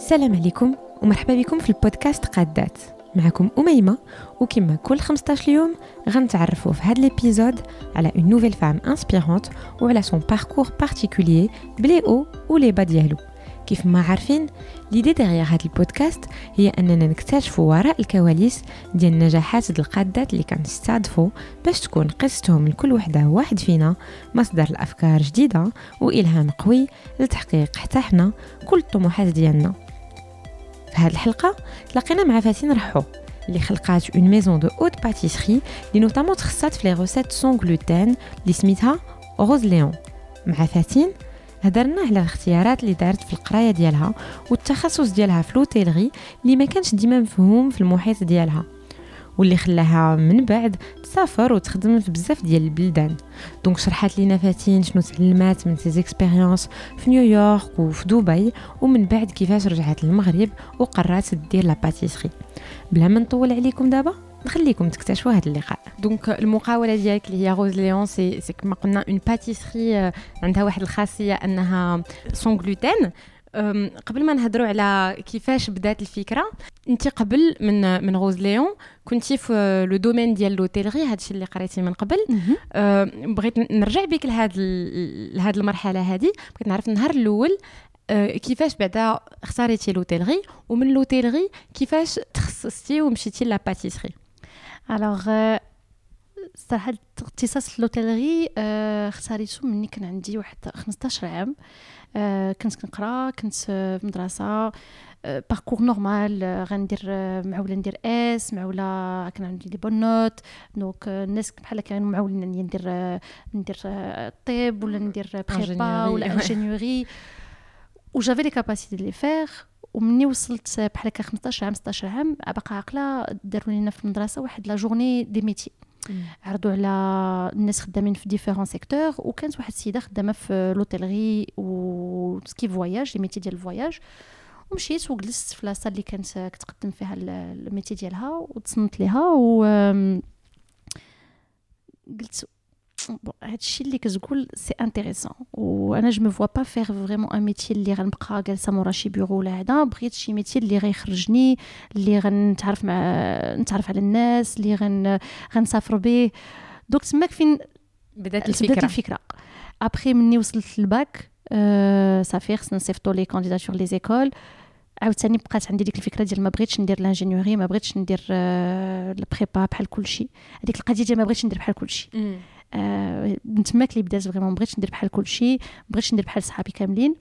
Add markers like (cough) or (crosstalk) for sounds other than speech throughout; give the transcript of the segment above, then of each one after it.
السلام عليكم ومرحبا بكم في البودكاست قادات. معكم أميمة وكما كل 15 يوم غنتعرفوا في هذا الإبيزود على اون نوفيل فام انسبيرونت وعلى سون باركور بارتيكولير بلي أو ولي با ديالو. كيف ما عارفين ليدي ديغيغ هذا البودكاست هي أننا نكتشفوا وراء الكواليس ديال النجاحات ديال القادات اللي كنستضفوا باش تكون قصتهم لكل وحدة واحد فينا مصدر الأفكار جديدة وإلهام قوي لتحقيق حتى حنا كل الطموحات ديالنا. في هذه الحلقة تلاقينا مع فاتين رحو. اللي خلقات اون ميزون دو اوت باتيسري اللي نوتامون تخصصات في لي روسيت سون غلوتين اللي سميتها روز ليون مع فاتين هدرنا على الاختيارات اللي دارت في القراية ديالها والتخصص ديالها في لوتيلغي اللي ما كانش ديما مفهوم في المحيط ديالها. واللي خلاها من بعد تسافر وتخدم في بزاف ديال البلدان. دونك شرحت لينا فاتين شنو تعلمات من سي اكسبيريونس في نيويورك وفي دبي ومن بعد كيفاش رجعت للمغرب وقررت دير لا باتيسري بلا ما نطول عليكم دابا نخليكم تكتشفوا هذا اللقاء. دونك المقاولة ديالك اللي هي روز ليون سي سي كما قلنا اون باتيسري عندها واحد الخاصية أنها سون غلوتين قبل ما نهضروا على كيفاش بدات الفكرة انت قبل من من روز ليون كنتي في لو دومين ديال لوتيلري هادشي اللي قريتي من قبل. أه بغيت نرجع بك لهاد لهاد المرحلة هذه بغيت نعرف النهار الأول أه كيفاش بعدا اختاريتي لوتيلري ومن لوتيلري كيفاش تخصصتي ومشيتي لا باتيسري الوغ صراحة اختصاص في لوتيلري اختاريته مني كان عندي واحد 15 عام. آه كنت كنقرا كنت في مدرسة. باركور نورمال غندير معولة ندير اس معولة كان عندي لي بون نوت دونك الناس بحال كانوا معولين إني ندير ندير الطب ولا ندير بريبا ولا انجينيوري وجافي لي كاباسيتي لي فير ومني وصلت بحال هكا 15 عام 16 عام. باقا عاقلة داروا لنا في المدرسة واحد لا جورني دي ميتي عرضوا على الناس خدامين في ديفيرون سيكتور وكانت واحد السيدة خدامة في لوتيلري و سكي فواياج لي ميتي ديال الفواياج ومشيت وجلست في لاصال اللي كانت كتقدم فيها الميتي ديالها وتصنت ليها و قلت بون هادشي اللي كتقول سي انتريسون وأنا جو مو فوا با فيغ فريمون ان ميتي اللي غنبقى جالسة مورا شي بيرو ولا هذا. بغيت شي ميتي اللي غيخرجني اللي غنتعرف مع نتعرف على الناس اللي غن غنسافر به. دوك تماك فين بدات الفكرة بدات الفكرة. ابخي مني وصلت للباك أه صافي خصنا نصيفطوا لي كانديداتور لي زيكول عاوتاني بقات عندي ديك الفكرة ديال ما بغيتش ندير لانجينيوري ما بغيتش ندير البريبا بحال كلشي. هذيك القضية ديال ما بغيتش ندير بحال كلشي. آه من تماك اللي بدات فريمون بغيتش ندير بحال كلشي بغيتش ندير بحال صحابي كاملين.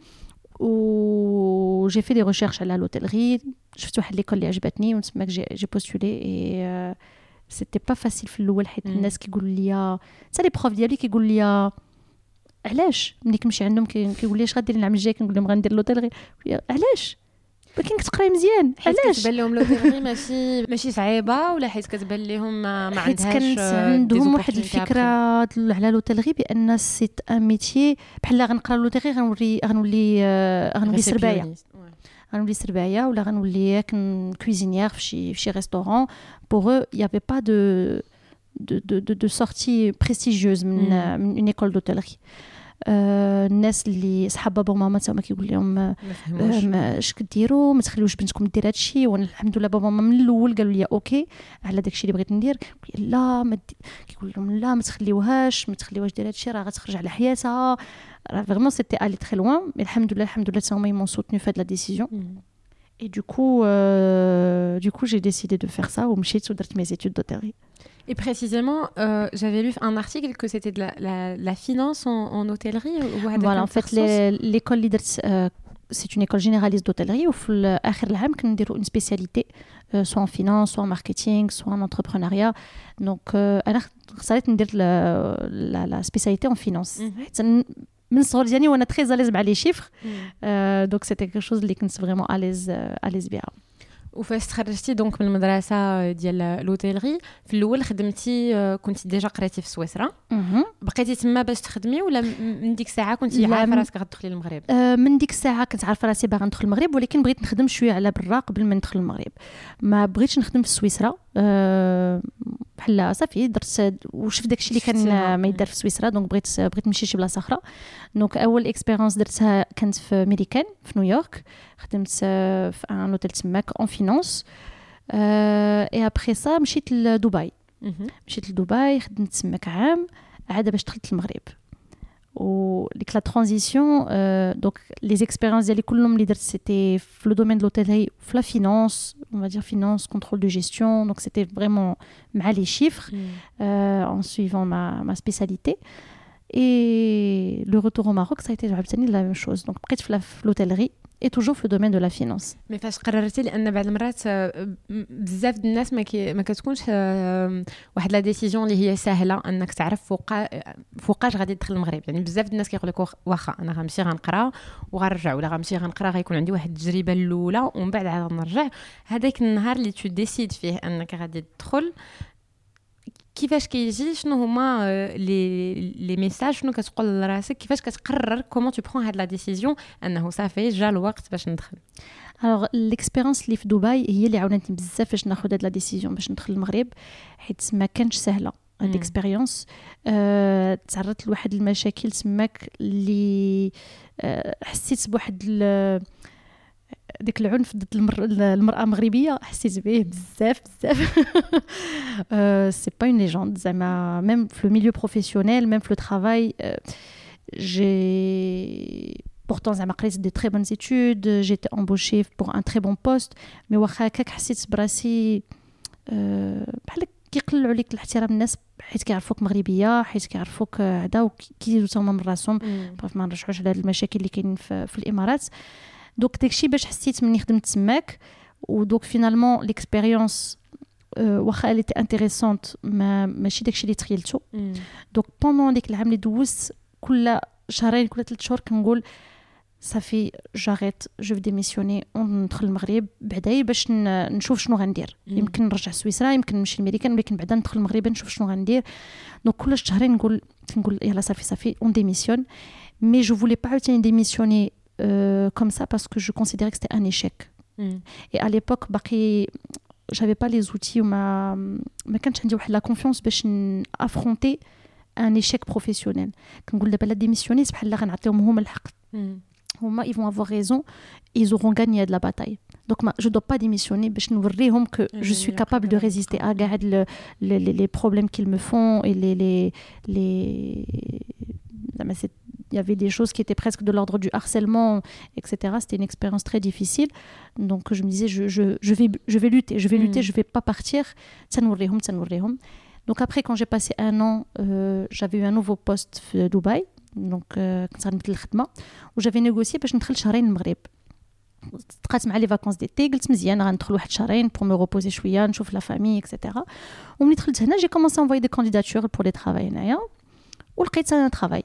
و جي في دي ريشيرش على لوتيلري شفت واحد ليكول اللي عجبتني ومن تماك جي, جي بوستولي اي سيتي با فاسيل في الأول حيت الناس كيقولوا لي حتى لي بروف ديالي كيقول لي علاش؟ ملي كنمشي عندهم كيقول لي اش غدير العام الجاي؟ كنقول لهم غندير لوتيلري. علاش؟ ولكن كتقراي مزيان. علاش كتبان لهم ماشي ماشي صعيبة ولا حيت كتبان لهم ما, ما عندهاش كانت عندهم واحد الفكرة على لوتيلري بأن سيت ان ميتيي بحال غنقرا لوتيلري غنولي غنولي غنولي سرباية. غنولي سرباية ولا غنولي كويزينيير في شي في شي ريستورون بوغ يافي با دو de, de, de, de sortie prestigieuse من mm. اون ايكول دوتيلري الناس اللي صحاب بابا وماما تا هما كيقول لهم اش كديروا؟ ما تخليوش بنتكم دير هادشي وأنا الحمد لله بابا وماما من الأول قالوا لي أوكي على داكشي اللي بغيت ندير. لا ما كيقول لهم لا ما تخليوهاش ما تخليوهاش دير هادشي راه غتخرج على حياتها. راه فريمون سيتي الي تري لوان الحمد لله الحمد لله تا هما يمون سوتنو في هاد لا ديسيزيون Et du coup, euh, du coup j'ai décidé de faire ça, ومشيت ودرت mes études. Et précisément, euh, j'avais lu un article que c'était de la, la, la finance en, en hôtellerie. Voilà, en fait, l'école leader, euh, c'est une école généraliste d'hôtellerie. Au آخر العام كنديروا une spécialité, euh, soit en finance, soit en marketing, soit en entrepreneuriat. Donc, أنا اختاريت ندير la, la spécialité en finance. Mm -hmm. من الصغر ديالي وانا تري اليز مع لي شيفر دونك سيتي كيك شوز اللي كنت فريمون اليز اليز بها وفاش تخرجتي دونك من المدرسة ديال لوتيلري في الأول خدمتي كنتي ديجا قريتي في سويسرا. بقيتي تما باش تخدمي ولا من ديك الساعة كنتي عارفة راسك غتدخلي المغرب من ديك الساعة كنت عارفة راسي باغا ندخل المغرب ولكن بغيت نخدم شوية على برا قبل ما ندخل المغرب. ما بغيتش نخدم في سويسرا. أه بحال صافي درت وشفت داكشي اللي كان ما يدار في سويسرا دونك بغيت بغيت نمشي شي بلاصة أخرى. دونك أول اكسبيريونس درتها كانت في ميريكان في نيويورك خدمت في ان اوتيل تماك اون فينانس اي ابخي سا مشيت لدبي مشيت لدبي خدمت تماك عام عاد باش دخلت المغرب وديك لا ترانزيسيون دونك لي زيكسبيريونس ديالي كلهم اللي درت سيتي في لو دومين دو لوتيلري في لا فينانس on va dire finance contrôle de gestion donc c'était vraiment mal les chiffres euh, en suivant ma, ma spécialité et le retour au Maroc ça a été la même chose donc après l'hôtellerie et toujours في الدومين دو لا فينانس مي فاش قررتي لأن بعض المرات بزاف الناس ما, كي ما كتكونش واحد لا ديسيجن اللي هي سهله انك تعرف فوق فوقاش غادي تدخل المغرب يعني بزاف الناس كيقول لك واخا أنا غنمشي غنقرا وغنرجع ولا غنمشي غنقرا غيكون عندي واحد التجربه الاولى ومن بعد عاد نرجع هذاك النهار اللي تو ديسيد فيه انك غادي تدخل كيفاش كيجي شنو هما لي لي ميساج شنو كتقول لراسك كيفاش كتقرر كومون تو برون هاد لا ديسيزيون أنه صافي جا الوقت باش ندخل. الوغ ليكسبيريونس اللي في دبي هي اللي عاونتني بزاف باش ناخذ هاد لا ديسيزيون باش ندخل المغرب حيت ما كانش سهلة هاد الاكسبيريونس أه تعرضت لواحد المشاكل تماك اللي أه حسيت بواحد ديك العنف ضد المر... المرأة المغربية حسيت به بزاف بزاف. سي با اون ليجوند زعما ميم في لو ميليو بروفيسيونيل ميم في لو ترافاي جي pourtant زعما قريت دي تري بون études جيتي embauchée pour un très bon poste مي واخا هكاك حسيت براسي بحال كيقللوا عليك الاحترام الناس حيت كيعرفوك مغربية حيت كيعرفوك هذا وكيديروا تما من راسهم. بغيت ما نرجعوش على المشاكل اللي كاينين في, في الإمارات. دوك داكشي باش حسيت مني خدمت تماك ودوك فينالمون ليكسبيريونس واخا اللي تي انتريسونت ما ماشي داكشي اللي تخيلتو. دوك بوندون ديك العام اللي دوزت كل شهرين كل ثلاث شهور كنقول صافي جاريت جو في ديميسيوني وندخل المغرب بعداي باش نشوف شنو غندير. يمكن نرجع سويسرا يمكن نمشي لميريكان ولكن بعدا ندخل المغرب نشوف شنو غندير. دونك كل شهرين نقول نقول يلا صافي صافي اون ديميسيون مي جو فولي با عاوتاني ديميسيوني euh, comme ça parce que je considérais que c'était un échec. Mm. Et à l'époque, j'avais pas les outils ou ma, la confiance pour affronter un échec professionnel. Quand je dis démissionner, c'est ils vont avoir raison, ils auront gagné de la bataille. Donc, je ne dois pas démissionner, je nous que je suis capable de résister à le, les, les, problèmes qu'ils me font et les, les, les il y avait des choses qui étaient presque de l'ordre du harcèlement, etc. C'était une expérience très difficile. Donc je me disais, je, je, je vais, je vais lutter, je vais lutter, mm. je ne vais pas partir. Donc après, quand j'ai passé un an, euh, j'avais eu un nouveau poste à Dubaï, donc euh, où j'avais négocié باش ندخل شهرين المغرب تقات مع لي فاكونس ديتي قلت مزيان غندخل واحد شهرين بور مي روبوزي شويه نشوف لا فامي اكسيتيرا وملي دخلت هنا جي كومونسي انفوي دي كانديداتور بور لي ترافاي هنايا ولقيت انا ترافاي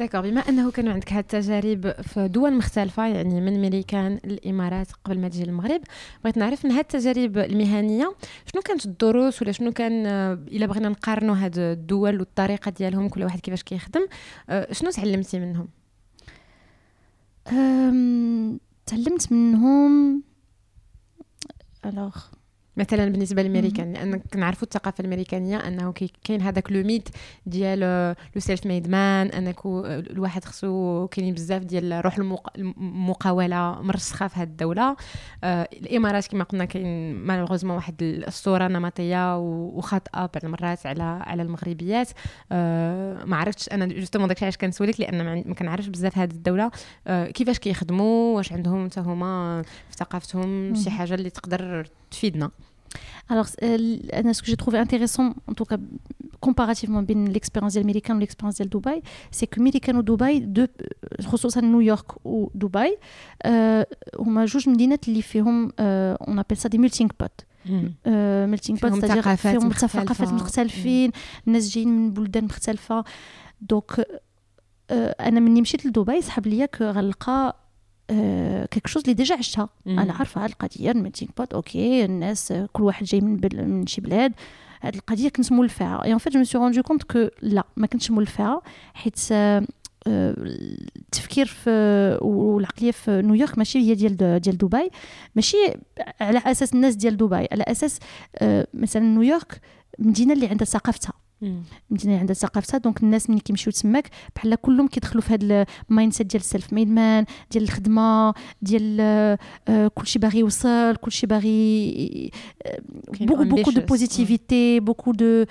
داكوغ بما انه كانوا عندك هاد التجارب في دول مختلفة يعني من ميريكان الامارات قبل ما تجي المغرب بغيت نعرف من هاد التجارب المهنية شنو كانت الدروس ولا شنو كان إلا بغينا نقارنوا هاد الدول والطريقة ديالهم كل واحد كيفاش كيخدم شنو تعلمتي منهم؟ تعلمت منهم الوغ مثلا بالنسبة للأمريكان لأن كنعرفوا الثقافة الأمريكانية أنه كاين هذاك لو ميت ديال لو سيلف ميد مان انك الواحد خصو كاينين بزاف ديال روح المقاولة مرسخة في هذه الدولة. آه الإمارات كما قلنا كاين مالوغوزمون واحد الصورة نمطيه وخاطئة بعض المرات على على المغربيات. آه ما عرفتش أنا جوستومون داكشي علاش كنسولك لأن ما كنعرفش بزاف هذه الدولة. آه كيفاش كيخدموا؟ واش عندهم؟ حتى هما في ثقافتهم شي حاجة اللي تقدر تفيدنا. Alors, euh, ce que j'ai trouvé intéressant, en tout cas comparativement bien l'expérience américaine ou l'expérience de Dubaï, c'est que américain ou Dubaï, de, à New York ou Dubaï, euh, on a joué une اللي فيهم on appelle ça des melting pot. melting pot c'est-à-dire فيهم ثقافات مختلفين الناس جايين من بلدان مختلفه دونك انا مني مشيت لدبي سحب ليا كو غنلقى كيك شوز اللي ديجا عشتها. أنا عارفة هاد القضية الميتينغ بوت أوكي الناس كل واحد جاي من, من شي بلاد. هاد القضية كنت مولفاها. اي ان فيت جو سو روندو كونت كو لا ما كنتش مولفاها حيت التفكير في والعقلية في نيويورك ماشي هي ديال ديال دبي. ماشي على أساس الناس ديال دبي. على أساس مثلا نيويورك مدينة اللي عندها ثقافتها. مدينة عندها ثقافتها دونك الناس ملي كيمشيو تماك بحال كلهم كيدخلوا في هذا المايند سيت ديال السيلف ميد مان ديال الخدمة ديال آه كلشي باغي يوصل كلشي باغي بوكو بوكو دو بوزيتيفيتي بوكو دو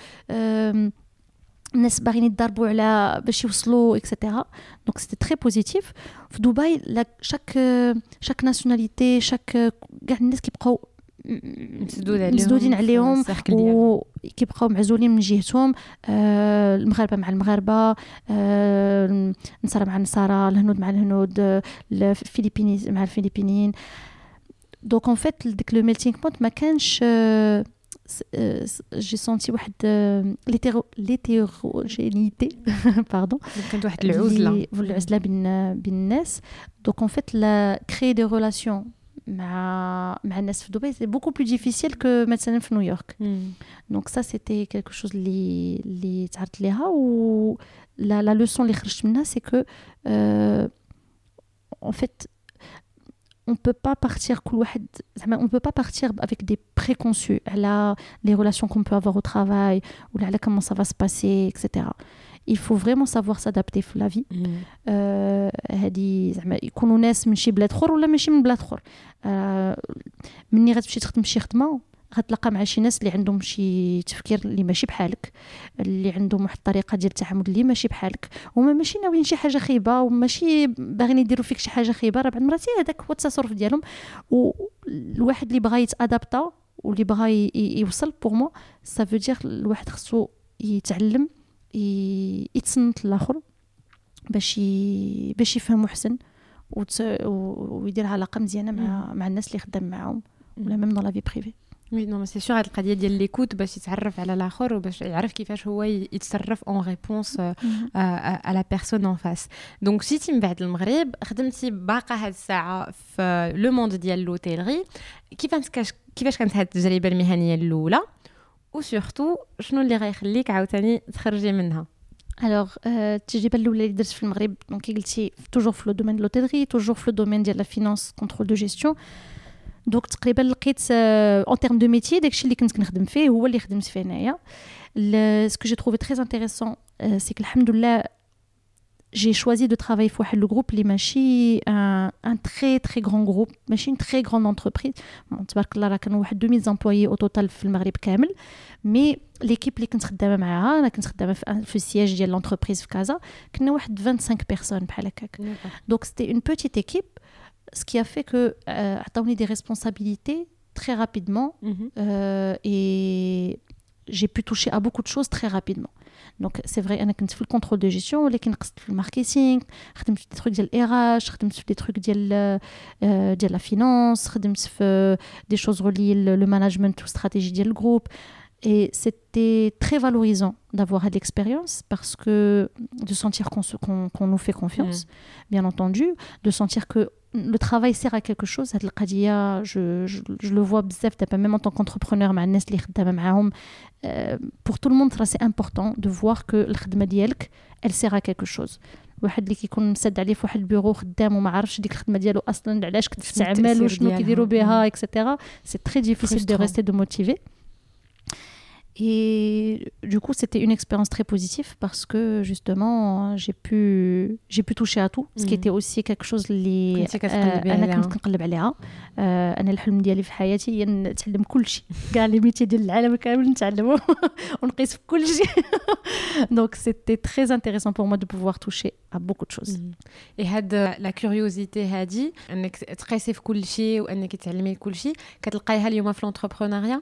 الناس باغيين يضربوا على باش يوصلوا اكسيتيرا دونك سيتي تري بوزيتيف في دبي شاك شاك ناسيوناليتي شاك كاع الناس كيبقاو مسدودين عليهم وكيبقاو معزولين من جهتهم آه المغاربة مع المغاربة آه النصارى مع النصارى الهنود مع الهنود الفلبيني مع الفلبينيين. دونك اون فيت ديك لو ميلتينغ بوينت ما كانش آه جي سونتي واحد ليتيروجينيتي باردون كانت واحد العزله العزله بين بين الناس دونك اون فيت كري دي ريلاسيون مع مع الناس في دبي سي بوكو بلو ديفيسيل كو مثلا في نيويورك دونك سا سيتي كيلكو شوز اللي اللي تعرضت ليها و لا لا لوسون اللي خرجت منها سي كو en fait on peut pas partir كل واحد زعما on peut pas partir avec des préconçus على les relations qu'on peut avoir au travail ou على comment ça va se passer etc il faut vraiment savoir s'adapter في la vie. هذه زعما يكونوا ناس من شي بلاد اخر ولا ماشي من بلاد اخر. مني غتمشي تخدم شي خدمة غتلقى مع شي ناس اللي عندهم شي تفكير اللي ماشي بحالك اللي عندهم واحد الطريقة ديال التعامل اللي ماشي بحالك. هما ماشي ناويين شي حاجة خايبة وماشي باغيين يديروا فيك شي حاجة خايبة راه بعض المرات هذاك هو التصرف ديالهم. والواحد اللي بغى يتادابتا واللي بغى يوصل بوغ مو سا فو دير الواحد خصو يتعلم يتصنت الآخر باش باش يفهموا حسن ويدير علاقة مزيانة مع مع الناس اللي خدام معاهم ولا ميم دون لا في بريفي وي نو سي سور هاد القضية ديال ليكوت باش يتعرف على الآخر وباش يعرف كيفاش هو يتصرف اون ريبونس على بيرسون اون فاس دونك جيتي من بعد المغرب خدمتي باقا هاد الساعة في لو موند ديال لوتيلري كيفاش كيفاش كانت هاد التجربة المهنية الأولى؟ وسورتو شنو اللي غيخليك عاوتاني تخرجي منها الوغ التجربه الاولى اللي درت في المغرب دونك كي قلتي توجور في لو دومين دو لوتيلري توجور في لو دومين ديال لا فينانس كونترول دو جيستيون دونك تقريبا لقيت اون تيرم دو ميتي داكشي اللي كنت كنخدم فيه هو اللي خدمت فيه انايا سكو جي تروفي تري انتريسون سي الحمد لله j'ai choisi de travailler pour le groupe اللي ماشي un, un très très grand groupe ماشي une très grande entreprise bon, تبارك الله راه كانوا واحد 2000 امبلوي او توتال في المغرب كامل مي ليكيب اللي كنت خدامه معاها انا كنت خدامه في, في السياج ديال لونتربريز في كازا كنا واحد 25 بيرسون بحال هكاك دونك سيتي اون بوتيت ايكيب ce qui a fait que euh, عطاوني des responsabilités très rapidement mm -hmm. euh, et j'ai pu toucher à beaucoup de choses très rapidement دونك سي فري انا كنت في الكونترول دو جيستيون ولكن قصدت في الماركتينغ خدمت في دي تروك ديال الاراج خدمت في دي تروك ديال ديال لا فينانس خدمت في دي شوز رولي لو ماناجمنت واستراتيجي ديال الجروب Et c'était très valorisant d'avoir cette expérience parce que de sentir qu'on qu qu nous fait confiance, mm. bien entendu, de sentir que le travail sert à quelque chose. Je, je, je le vois même en tant qu'entrepreneur, pour tout le monde, c'est important de voir que le elle sert à quelque chose. واحد اللي كيكون مسد عليه في واحد البيرو خدام وما عارفش ديك الخدمه ديالو اصلا علاش كتستعمل وشنو كيديروا بها اكسيتيرا سي تري ديفيسيل دو ريستي دو موتيفي Et du coup, c'était une expérience très positive parce que justement, j'ai pu, j'ai pu toucher à tout, ce qui était aussi quelque chose اللي انا كنت كنقلب عليها انا الحلم ديالي في حياتي هي نتعلم كل شيء كاع لي ميتي ديال العالم كامل نتعلمو ونقيس في كل شيء دونك سيتي تري انتريسون بور موا دو بوفوار توشي ا بوكو دو شوز اي هاد لا كيوريوزيتي هادي انك تقيسي في كل شيء وانك تعلمي كل شيء كتلقايها اليوم في لونتربرونيا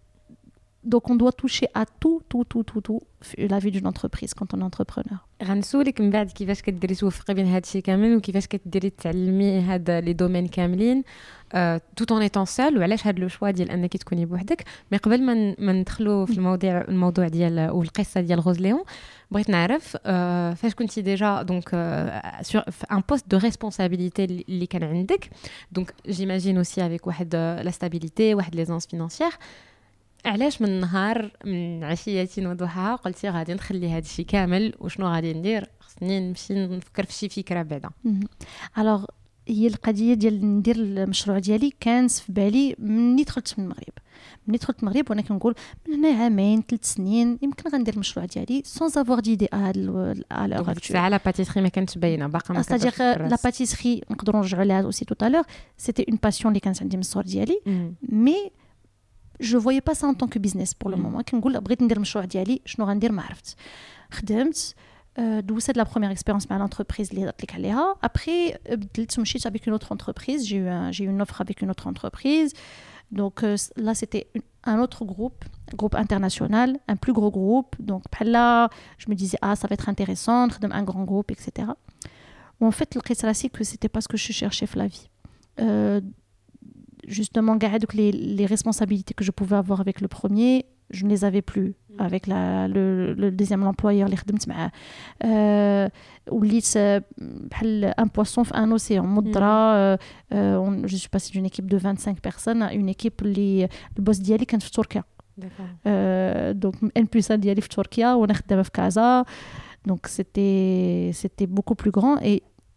Donc, on doit toucher à tout, tout, tout, tout, tout la vie d'une entreprise quand on est entrepreneur. غنسولك من بعد كيفاش كديري توفقي بين هذا الشيء كامل وكيفاش كديري تعلمي هاد لي دومين كاملين توت اون ايتون سول وعلاش هاد لو شوا ديال انك تكوني بوحدك مي قبل ما ما ندخلوا في الموضوع الموضوع ديال والقصه ديال غوز ليون بغيت نعرف فاش كنتي ديجا دونك سور ان بوست دو ريسبونسابيلتي اللي كان عندك دونك جيماجين اوسي افيك واحد لا ستابيليتي واحد ليزونس فينانسيير علاش من نهار من عشية وضحاها قلتي غادي نخلي هذا الشيء كامل وشنو غادي ندير خصني نمشي نفكر في شي فكره بعدا الوغ هي القضية ديال ندير المشروع ديالي كانت في بالي مني دخلت من المغرب مني دخلت المغرب وأنا كنقول من هنا عامين ثلاث سنين يمكن غندير المشروع ديالي سون افوار ديدي ا لوغ الساعة لا باتيسري ما كانتش باينه باقا ما ستادير لا باتيسري نقدروا نرجعوا لها اوسي تو تالور سيتي اون باسيون اللي كانت عندي من الصغر ديالي مي جو فوي با سا ان طونك بيزنس بور لو مومون كنقول بغيت ندير المشروع ديالي شنو غندير ما عرفت خدمت دوزت لا بروميير اكسبيريونس مع لونتربريز اللي هضرت لك عليها ابخي بدلت مشيت افيك اون اوتر انتربريز جي جي اون اوفر افيك اون اوتر انتربريز Donc euh, là, c'était un autre groupe, groupe international, un plus gros groupe. Donc là, je me disais, ah, ça va être intéressant, un grand groupe, etc. Ou en fait, le que c'était pas ce que je cherchais dans la vie. Euh, justement les, les responsabilités que je pouvais avoir avec le premier je ne les avais plus mm. avec la, le, le deuxième employeur les خدمت معاه وليت بحال un poisson في un océan مضرة je suis passée d'une équipe de 25 personnes à une équipe اللي البوس ديالي كانت في تركيا donc ان بلس ديالي في تركيا وانا خدامه في كازا donc c'était c'était beaucoup plus grand et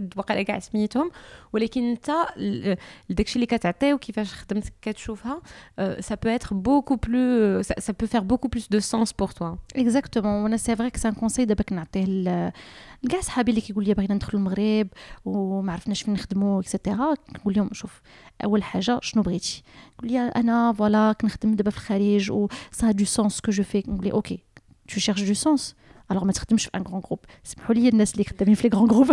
حد وقيلا كاع سميتهم ولكن انت داكشي اللي كتعطيه وكيفاش خدمتك كتشوفها peut être beaucoup plus ça, ça peut faire beaucoup plus de sens pour toi. Exactement. وأنا سي فري كو سان كونساي دابا كنعطيه لكاع صحابي اللي كيقول لي بغينا ندخلوا المغرب وما عرفناش فين نخدموا اكسيتيرا كنقول لهم شوف اول حاجة شنو بغيتي قول لي أنا فوالا كنخدم دابا في الخارج و سا دو سونس كو جو في نقول لي أوكي tu cherches du sens. alors ما تخدمش في ان غران جروب سمحوا لي الناس اللي خدامين في لي غران جروب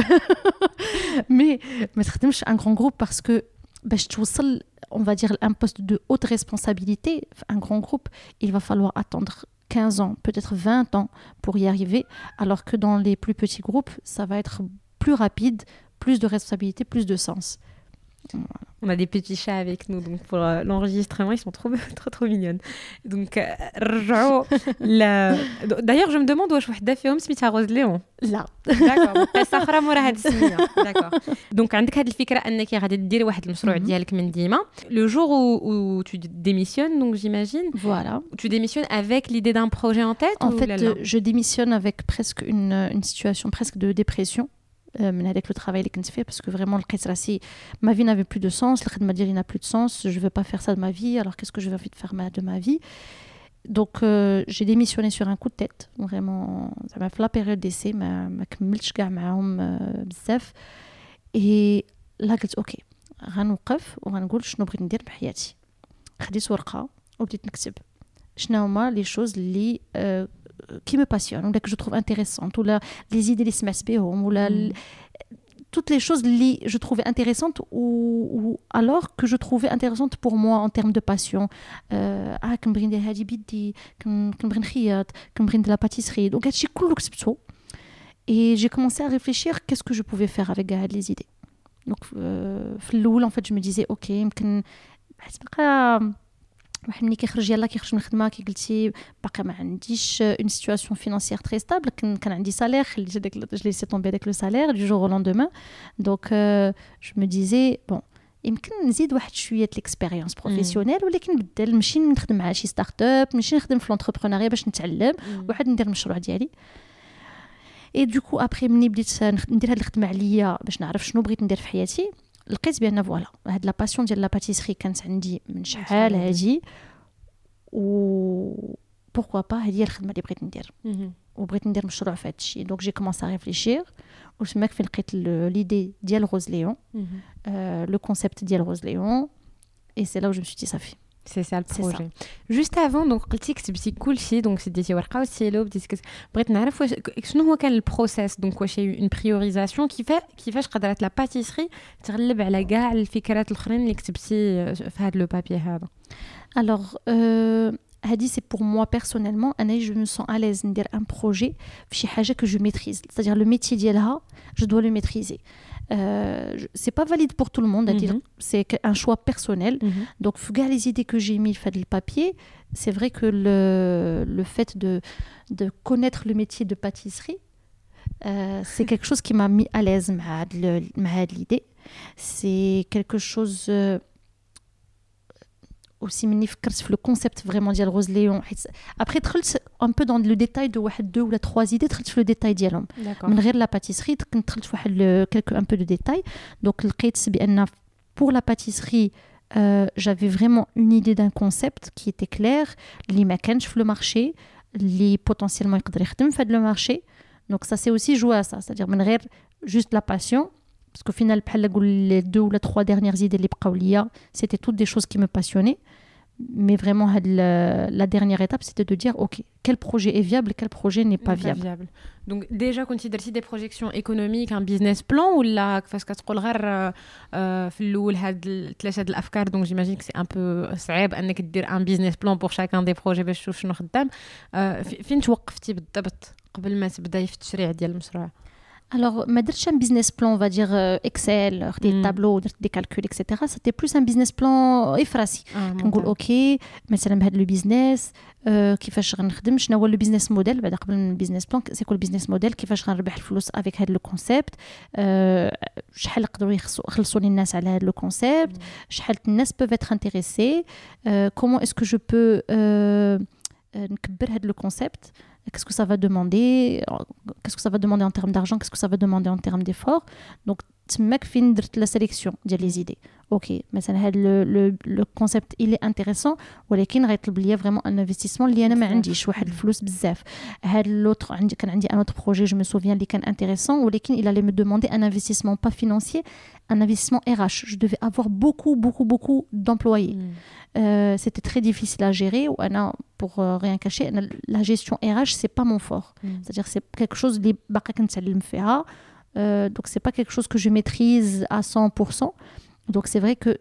مي ما تخدمش ان غران جروب باسكو باش توصل on va dire un poste de haute responsabilité un grand groupe il va falloir attendre 15 ans peut-être 20 ans pour y arriver alors que dans les plus petits groupes ça va être plus rapide plus de responsabilité plus de sens on a des petits chats avec nous donc pour euh, l'enregistrement, ils sont trop (laughs) trop trop mignonnes. Donc euh, (laughs) d'ailleurs je me demande واش وحده فيهم سميتها روز ليون لا داكور قصه اخرى مورا هاد السميه داكور دونك عندك هاد الفكره انك غادي ديري واحد المشروع ديالك من ديما لو جور où tu démissionnes donc j'imagine voilà tu démissionnes avec l'idée d'un projet en tête en fait je démissionne avec presque une, une situation presque de dépression avec le travail اللي كنت فيه parce que vraiment لقيت راسي ma vie n'avait plus de sens الخدمه ديالي n'a plus de sens je veux pas faire ça de ma vie alors qu'est-ce que je vais envie de faire de ma vie donc euh, j'ai démissionné sur un coup de tête vraiment زعما في la période d'essai ما ما كملتش كاع معاهم بزاف et là قلت اوكي غنوقف وغنقول شنو بغيت ندير بحياتي خديت ورقه وبديت نكتب شنو هما لي شوز اللي qui me passionnent ou là que je trouve intéressantes ou là les idées les smasbehom ou là mm. toutes les choses les je trouvais intéressantes ou, alors que je trouvais intéressantes pour moi en termes de passion. Euh, ah que me des hadi bidi que me de la pâtisserie donc j'ai cool et j'ai commencé à réfléchir qu'est-ce que je pouvais faire avec les idées. Donc euh, en fait je me disais ok واحد ملي كيخرج يلاه كيخرج من الخدمه كي قلتي باقي ما عنديش اون سيتواسيون فينانسيير تري ستابل كان كان عندي سالير خليت هذاك جو سي تومبي داك لو سالير دو جور أو لوندومان دونك جو مو ديزي بون يمكن نزيد واحد شوية ليكسبيريونس بروفيسيونيل ولكن نبدل نمشي نخدم مع شي ستارت اب نمشي نخدم في لونتربرونيا باش نتعلم واحد ندير المشروع ديالي. اي دوكو ابخي ملي بديت ندير هاد الخدمة عليا باش نعرف شنو بغيت ندير في حياتي لقيت بان فوالا هاد لا باسيون ديال لا باتيسري كانت عندي من شحال هادي و بوركوا با هذه هي الخدمه اللي بغيت ندير وبغيت ندير مشروع في هذا الشيء دونك جي كومونس ا ريفليشير وتماك فين لقيت ليدي ديال روز ليون لو كونسيبت ديال روز ليون اي سي لا و جو مشي صافي C'est ça le projet. Juste avant, donc, قلتي كتبتي كلشي دونك سديتي ورقه وستيلو بديتي كت... بغيت نعرف واش شنو هو كان البروسيس دونك واش هي اون بريوريزاسيون كيفاش كيفاش قدرت لا باتيسري تغلب على كاع الفكرات الاخرين اللي كتبتي في هذا لو بابي هذا الوغ هادي سي بور موا بيرسونيلمون انا جو مو سون اليز ندير ان بروجي في شي حاجه كو جو ميتريز c'est-à-dire لو ميتي ديالها je dois le maîtriser. Euh, c'est pas valide pour tout le monde, mhm. c'est un choix personnel. Mm -hmm. Donc, les idées que j'ai mis fait le papier, c'est vrai que le, le fait de, de connaître le métier de pâtisserie, euh, c'est (laughs) quelque chose qui m'a mis à l'aise, m'a l'idée. C'est quelque chose euh, Euh, aussi مني فكرت في لو كونسيبت فريمون ديال غوز ليون حيت ابخي دخلت ان بو دون لو ديتاي دو واحد دو ولا تخوا زيدي دخلت في لو ديتاي ديالهم من غير لا باتيسري كنت دخلت في واحد كيلكو ان بو دو ديتاي دونك لقيت بان pour la pâtisserie euh, j'avais vraiment une idée d'un concept qui était clair اللي ما كانش في لو مارشي اللي بوتونسيلمون يقدر يخدم في هذا لو مارشي دونك سا سي اوسي جوا سا سادير من غير جوست لا باسيون parce qu'au final بحال نقول les deux ou les trois dernières idées اللي بقاو ليا c'était toutes des choses qui me passionnaient mais vraiment la, la dernière étape c'était de dire ok quel projet est viable quel projet n'est pas, viable. viable donc déjà considérer des projections économiques un business plan ou là parce كتقول غير في الاول هاد ثلاثه د الافكار donc j'imagine que c'est un peu صعيب انك دير un business plan pour chacun des projets باش تشوف شنو خدام فين توقفتي بالضبط قبل ما تبداي في التشريع ديال المشروع alors, ma un business plan, on va dire euh, Excel, des mm. tableaux, des calculs, etc. C'était plus un business plan effrasi. Ah, on dit OK, mais le business, euh, qui fait je le business model, bah, le business plan, c'est quoi le business model, qui fait je bah, le avec euh, le concept, je vais le le concept, mm. je les gens peuvent être intéressés, comment est-ce que je peux euh, le concept. Qu'est-ce que ça va demander Qu'est-ce que ça va demander en termes d'argent Qu'est-ce que ça va demander en termes d'efforts. Donc, تماك فين درت لا سيليكسيون ديال لي زيدي اوكي مثلا هذا لو كونسيبت الي انتريسون ولكن غيطلب ليا فريمون ان انفستيسمون اللي انا ما عنديش واحد الفلوس بزاف هذا لوتر عندي كان عندي ان اوتر بروجي جو مي سوفيان اللي كان انتريسون ولكن il allait me demander un investissement pas financier un investissement RH je devais avoir beaucoup beaucoup beaucoup d'employés mm. euh, c'était très difficile à gérer وانا pour euh, rien cacher la gestion RH c'est pas mon fort mm. c'est-à-dire c'est quelque chose اللي باقي كنتعلم فيها euh, donc, c'est pas quelque chose que je maîtrise à 100%. Donc, c'est vrai que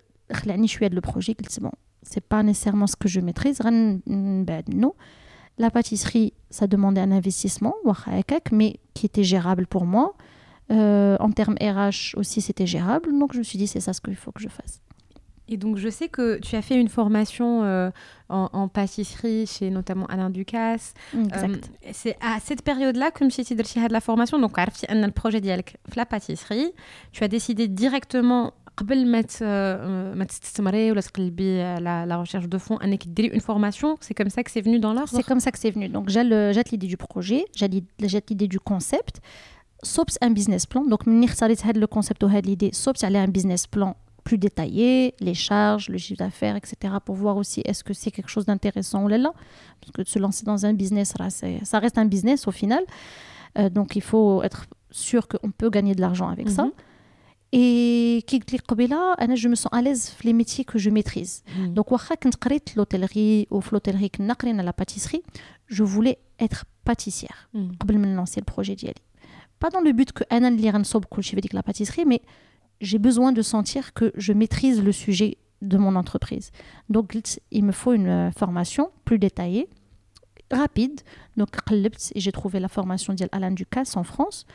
je suis le projet, bon, c'est pas nécessairement ce que je maîtrise. Non. La pâtisserie, ça demandait un investissement, mais qui était gérable pour moi. Euh, en termes RH aussi, c'était gérable. Donc, je me suis dit, c'est ça ce qu'il faut que je fasse. Et donc, je sais que tu as fait une formation euh, en, en, pâtisserie chez notamment Alain Ducasse. Exact. Euh, c'est à cette période-là que tu as de la formation. Donc, le projet ديالك la pâtisserie. Tu as décidé directement قبل ما ما تستثمري ولا تقلبي على la recherche de fonds انك ديري une formation c'est comme ça que c'est venu dans l'art c'est comme ça que c'est venu donc j'ai l'idée du projet j'ai l'idée du concept صوبت un business plan donc مني اختاريت هذا le concept وهذه l'idée صوبت عليه un business plan plus détaillé, les charges, le chiffre d'affaires, etc., pour voir aussi est-ce que c'est quelque chose d'intéressant ou là. Parce que de se lancer dans un business, ça reste un business au final. Euh, donc il faut être sûr qu'on peut gagner de l'argent avec ça. Mhm. Et je me sens à l'aise dans les métiers que je maîtrise. Mm. Donc, quand l'hôtellerie ou l'hôtellerie, la pâtisserie, je voulais être pâtissière mm. avant de lancer le projet. Pas dans le but que je la pâtisserie, mais j'ai besoin de sentir que je maîtrise le sujet de mon entreprise. Donc, il me faut une euh, formation plus détaillée, rapide. Donc, j'ai trouvé la formation d'Alain Ducasse en France.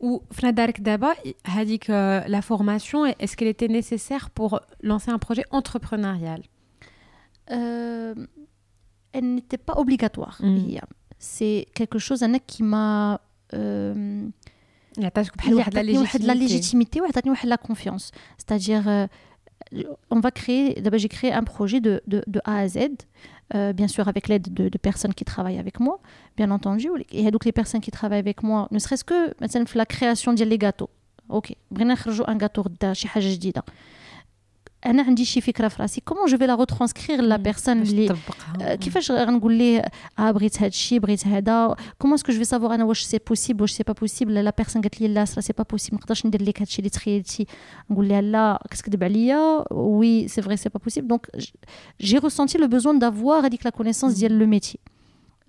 Ou Frédéric Daba, a dit que la formation, est-ce qu'elle était nécessaire pour lancer un projet entrepreneurial? Euh, Elle n'était pas obligatoire. Mm. C'est quelque chose Anna, qui m'a. Euh, il de la légitimité ou de la confiance. C'est-à-dire, euh, on va créer. D'abord, j'ai créé un projet de, de, de A à Z. Euh, bien sûr avec l'aide de, de, personnes qui travaillent avec moi, bien entendu. Et donc les personnes qui travaillent avec moi, ne serait-ce que la création des gâteaux. Ok, un gâteau شي حاجه جديده انا عندي شي فكره في راسي كومون جو في لا روترانسكرير لا بيرسون اللي كيفاش غنقول ليه اه بغيت هذا الشيء بغيت هذا كومون اسكو جو في سافوار انا واش سي بوسيبل واش سي با بوسيبل لا بيرسون قالت لي لا سي با بوسيبل ما نقدرش ندير لك هذا الشيء اللي تخيلتي نقول لها لا كتكذب عليا وي سي فري سي با بوسيبل دونك جي ريسونتي لو بوزون دافوار هذيك لا كونيسونس ديال لو ميتي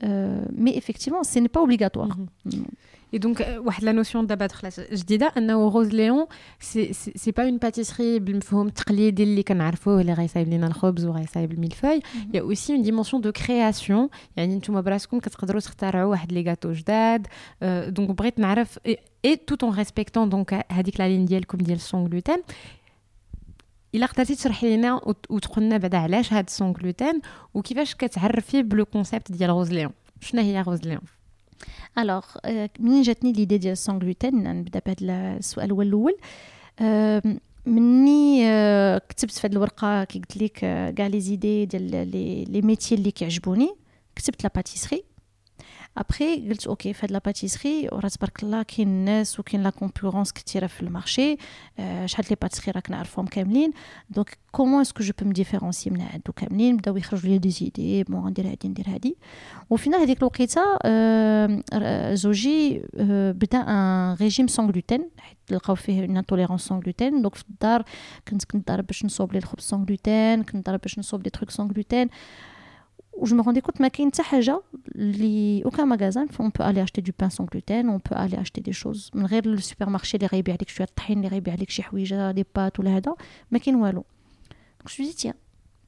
Euh, mais effectivement, ce n'est pas obligatoire. Mhm. Et donc, euh, la notion d'abattre, je dis ça, Ana ou Rose Léon, n'est pas une pâtisserie Blumfeld, tralé délicat, harfou, les raisables, les nards, robes. Il y a aussi une dimension de création. Il y a une tout ma brasse comme quatre drôles de taro, un. Donc, bref, et tout en respectant donc, euh, à dire la ligne d'elle comme d'elle sans gluten. إلا قدرتي تشرحي لنا وتقول لنا بعدا علاش هاد السون gluten وكيفاش كتعرفي بلو كونسيبت ديال روز ليون شنو هي روز ليون الوغ منين جاتني ليدي ديال السون غلوتين نبدا بهذا السؤال هو الأول. مني كتبت في هذه الورقة كي قلت لك كاع لي زيدي ديال لي ميتي اللي كيعجبوني كتبت لا باتيسري ابخي قلت اوكي في هاد لا باتيسري وراه تبارك الله كاين الناس وكاين لا كونكورونس كثيره في المارشي آه شحال لي باتيسري راك نعرفهم كاملين دونك كومون اسكو جو بو مديفيرونسي من عندو كاملين بداو يخرجوا لي دي زيدي بون ندير هادي ندير هادي وفينا هذيك الوقيته آه زوجي آه بدا ان ريجيم سون غلوتين حيت لقاو فيه اون انتوليرونس سون غلوتين دونك في الدار كنت كنضرب باش نصوب لي الخبز سون غلوتين كنضرب باش نصوب لي تروك سون غلوتين je me rendais compte ما كاين حتى حاجه اللي aucun magasin on peut aller acheter du pain sans gluten on peut aller acheter des choses من غير السوبر اللي غيبيع لك شويه الطحين اللي غيبيع لك شي حويجه دي بات ولا هذا ما كاين والو donc je me dis tiens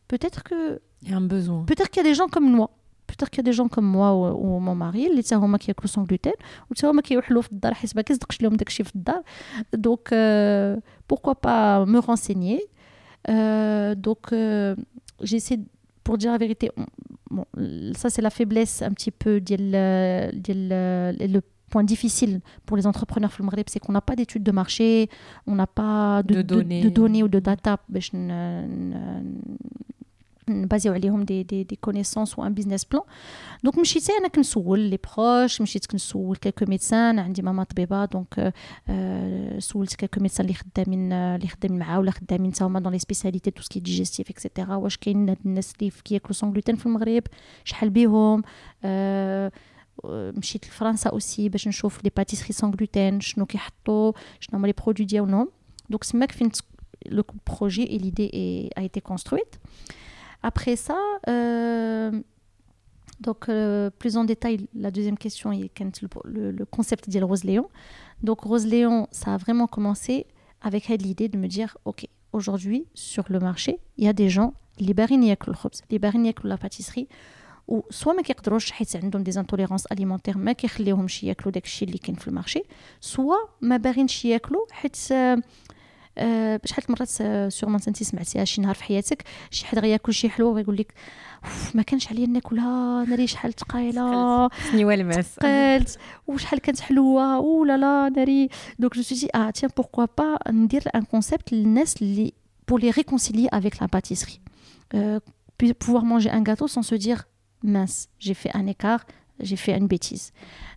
peut-être que il y a un besoin peut-être qu'il y a des gens comme moi peut-être qu'il y a des gens comme moi ou, mon mari اللي حتى هما كياكلوا سون gluten وحتى هما كيوحلوا في الدار حيت ما كيصدقش لهم داكشي في الدار donc euh, pourquoi pas me renseigner euh, donc euh, j'essaie pour dire la vérité, bon, ça c'est la faiblesse un petit peu le point difficile pour les entrepreneurs c'est qu'on n'a pas d'études de marché, on n'a pas de, données. de, données. ou de data basé عليهم des, des, des connaissances ou un business plan donc مشيت انا كنسول لي بروش مشيت كنسول كيلكو ميدسان عندي ماما طبيبه دونك سولت كيلكو ميدسان اللي خدامين اللي خدامين معاه ولا خدامين حتى هما دون لي سبيساليتي تو سكي ديجيستيف اكسيتيرا واش كاين الناس اللي كياكلوا سون غلوتين في المغرب شحال بيهم مشيت لفرنسا اوسي باش نشوف لي باتيسري سون غلوتين شنو كيحطوا شنو هما لي برودوي ديالهم دونك سماك فين لو بروجي اي ليدي a été construite Après ça, euh, donc euh, plus en détail, la deuxième question est le, le, concept de Rose Léon. Donc Rose Léon, ça a vraiment commencé avec l'idée de me dire, ok, aujourd'hui sur le marché, il y a des gens les ياكلوا الخبز اللي باغيين ياكلوا لا باتيسري وسوا ما كيقدروش حيت عندهم دي انتوليرونس اليمونتير ما كيخليوهمش ياكلوا داكشي اللي كاين في المارشي سوا ما باغينش ياكلوا حيت أه شحال مرات سيغمون انت سمعتيها شي نهار في حياتك شي حد غياكل شي حلوه ويقول لك ما كانش عليا ناكلها ناري شحال ثقيله سنيوه الماس ثقلت وشحال كانت حلوه او لا لا ناري دونك جو سي اه تيان بوركوا با ندير ان كونسيبت للناس اللي pour les réconcilier avec la pâtisserie. Euh, pouvoir manger un gâteau sans se dire mince, j'ai fait un écart, j'ai fait une bêtise.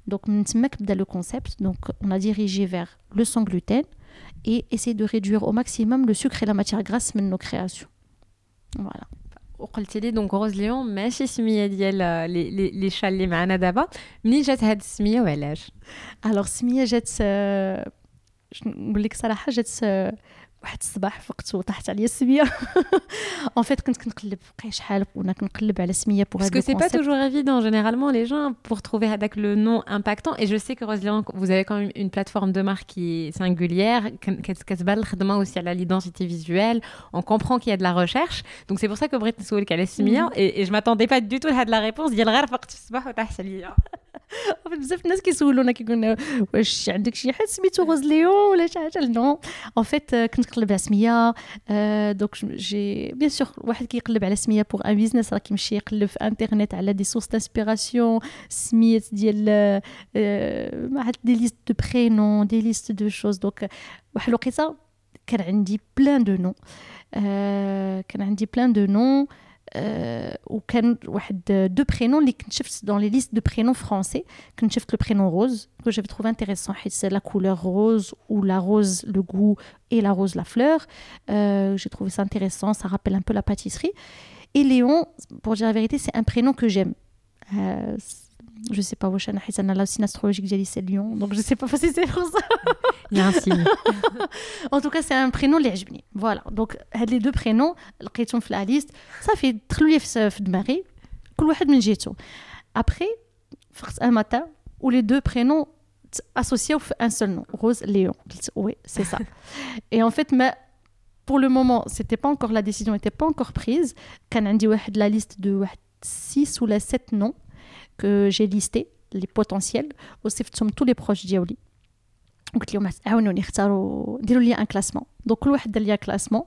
Donc, le concept, donc on a dirigé vers le sans gluten, et essayer de réduire au maximum le sucre et la matière grasse de nos créations. Voilà. وقلت لي دونك روز ليون ماشي سميه ديال لي لي لي شال اللي معنا دابا منين جات هاد السميه وعلاش الوغ السميه جات نقول لك صراحه جات واحد الصباح فقت وطاحت عليا السميه (laughs) en fait كنت كنقلب بقى شحال كنا كنقلب على سميه pour parce que c'est pas toujours évident généralement les gens pour trouver avec le nom impactant et je sais que Roselyne vous avez quand même une plateforme de marque qui est singulière كتبان الخدمه aussi à l'identité visuelle on comprend qu'il y a de la recherche donc c'est pour ça que بغيت نسولك على السميه et, et je m'attendais pas du tout à la réponse ديال غير فقت الصباح وطاحت عليا (laughs) بزاف الناس كيسولونا كيقولوا واش عندك شي حد سميتو غوز ليون ولا شي حاجة؟ نو. ان فيت كنت كيقلب على سمية. دونك جي بيان سور واحد كيقلب على سمية بوغ ان بيزنس راه كيمشي يقلب في انترنت على دي سورس دانسبيراسيون سميات ديال ما عرفت دي ليست دو برينون دي ليست دو شوز دونك واحد الوقيتة كان عندي بلان دو نو كان عندي بلان دو نو وكان واحد دو برينون اللي كنت شفت دون لي ليست دو برينون فرونسي كنت شفت لو برينون روز que j'avais trouvé intéressant c'est la couleur rose ou la rose le goût et la rose la fleur euh, j'ai trouvé ça intéressant ça rappelle un peu la pâtisserie et Léon pour dire la vérité c'est un prénom que j'aime euh, je sais pas واش انا حيت انا لا سين استرولوجيك ديالي سي ليون دونك جو سي با سي (laughs) سي بور سا Il y a un signe. (laughs) en tout cas c'est un prénom اللي عجبني فوالا دونك هاد لي دو برينون لقيتهم في لا ليست صافي دخلوا لي في في دماغي كل واحد من جهته ابري فقت ان ماتان و لي دو برينون associés في un seul nom Rose Léon قلت oui c'est ça (laughs) et en fait ما pour le moment c'était pas encore la décision était pas encore prise كان عندي واحد la liste de واحد 6 ou la 7 noms que j'ai listé les potentiels وصفتهم tous les proches ديالي قلت لهم عاونوني اختاروا ديروا لي ان كلاسمون دونك كل واحد دار لي كلاسمون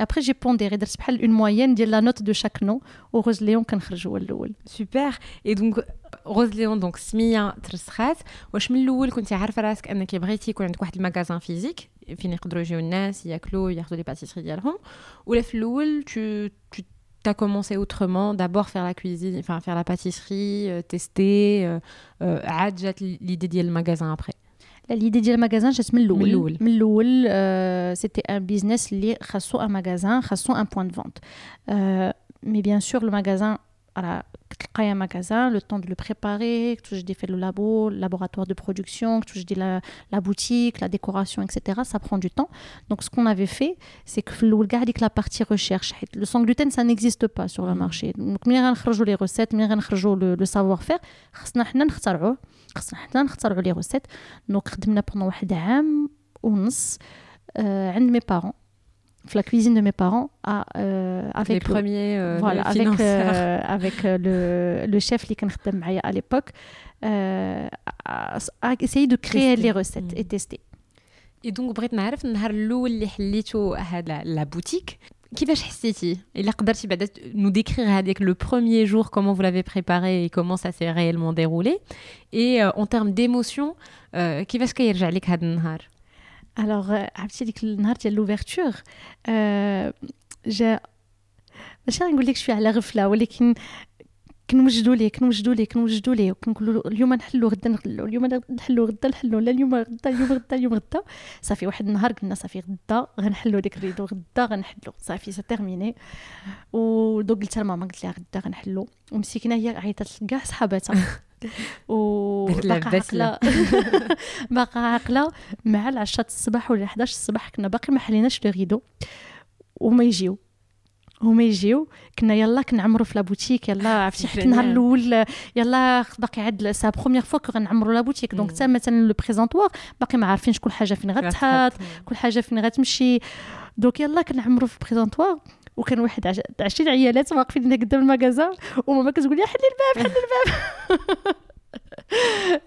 ابري جي بونديري درت بحال اون موين ديال لا نوت دو شاك نو وغوز ليون كنخرج هو الاول سوبر اي دونك روز ليون دونك سميه ترسخات واش من الاول كنتي عارفه راسك انك بغيتي يكون عندك واحد المغازان فيزيك فين يقدروا يجيو الناس ياكلوا ياخذوا لي باتيسري ديالهم ولا في الاول tu tu t'as commencé autrement d'abord faire la cuisine enfin faire la pâtisserie euh, tester euh, euh, عاد جات l'idée ديال المغازان après l'idée ديال المغازان جات من الاول من الأول. من الاول سيتي ان بيزنس اللي خاصو ان مغازان خاصو ان بوان دو فونت مي بيان سور لو مغازان راه كتلقاي ان مغازان لو طون دو لو بريباري كتوجدي في لو لابو laboratoire de production كتوجدي la, la boutique la décoration etc ça prend du temps donc ce qu'on avait fait c'est que في الاول كاع ديك la partie recherche حيت le sans gluten ça n'existe pas sur le marché donc ملي غنخرجوا لي ريسيت ملي غنخرجوا لو سافوار فير خصنا حنا نخترعوه خصنا حنا نخترعوا لي ريسيت دونك خدمنا بوندون واحد عام ونص آه عند مي بارون في la cuisine de mes parents à, euh, les avec premiers euh, voilà avec financeurs. euh, avec euh, le (laughs) le chef اللي كان خدام معايا à l'époque euh, a, a essayé de créer Tester. les recettes Mm. et tester اي دونك بغيت نعرف النهار الاول اللي حليتو هذا لا بوتيك كيفاش حسيتي الا قدرتي بعدا نو ديكريغ هذاك لو بروميير جور كومون vous l'avez préparé et comment ça s'est réellement déroulé et euh, en termes d'émotion euh, كيفاش كيرجع لك هذا النهار euh, عرفتي ديك النهار ديال euh, جا ماشي غنقول لك شوية على غفله ولكن كنوجدوا ليه كنوجدوا ليه كنوجدوا ليه وكنقولوا اليوم نحلو غدا نحلو اليوم نحلو غدا نحلو لا اليوم غدا اليوم غدا اليوم غدا صافي واحد النهار قلنا صافي غدا غنحلو ديك الريدو غدا غنحلو صافي سي تيرميني ودوك قلت لماما قلت لها غدا غنحلو ومسكينه هي عيطت لكاع صحاباتها و (laughs) دارت لها باقا بسلة. عاقله (laughs) باقا عاقله مع العشرة الصباح ولا 11 الصباح كنا باقي ما حليناش لو ريدو وما يجيو. هما يجيو. كنا يلا كنعمرو في لابوتيك يلا (laughs) عرفتي حتى النهار. الأول يلا باقي عاد سا بروميير فوا كو غنعمرو لابوتيك دونك. حتى مثلا لو بريزونطوار باقي ما عارفينش كل حاجة فين غتحط كل حاجة فين غتمشي. دونك يلا كنعمرو في البريزونطوار وكان واحد عشرين عيالات واقفين هنا قدام المكازا وماما كتقول لي حلي الباب حلي الباب.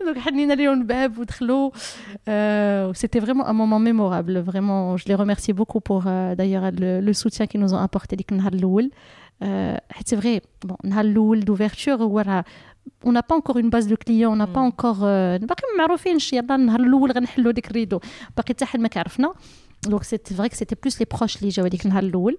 (laughs) دونك حنينا ليهم الباب ودخلوا سيتي فريمون ان مومون ميمورابل فريمون جو لي ريميرسي بوكو بور دايوغ لو سوتيان كي نوزون ابورتي ديك النهار الأول حيت فري بون النهار الأول دوفيرتور هو راه on n'a pas encore une base de clients on n'a pas mm. encore euh, باقي ما معروفينش. يلا النهار الأول غنحلوا ديك الريدو. باقي حتى حد ما كعرفنا. دونك سيتي فري كو سيتي بلوس لي بروش اللي جاو هذيك النهار الأول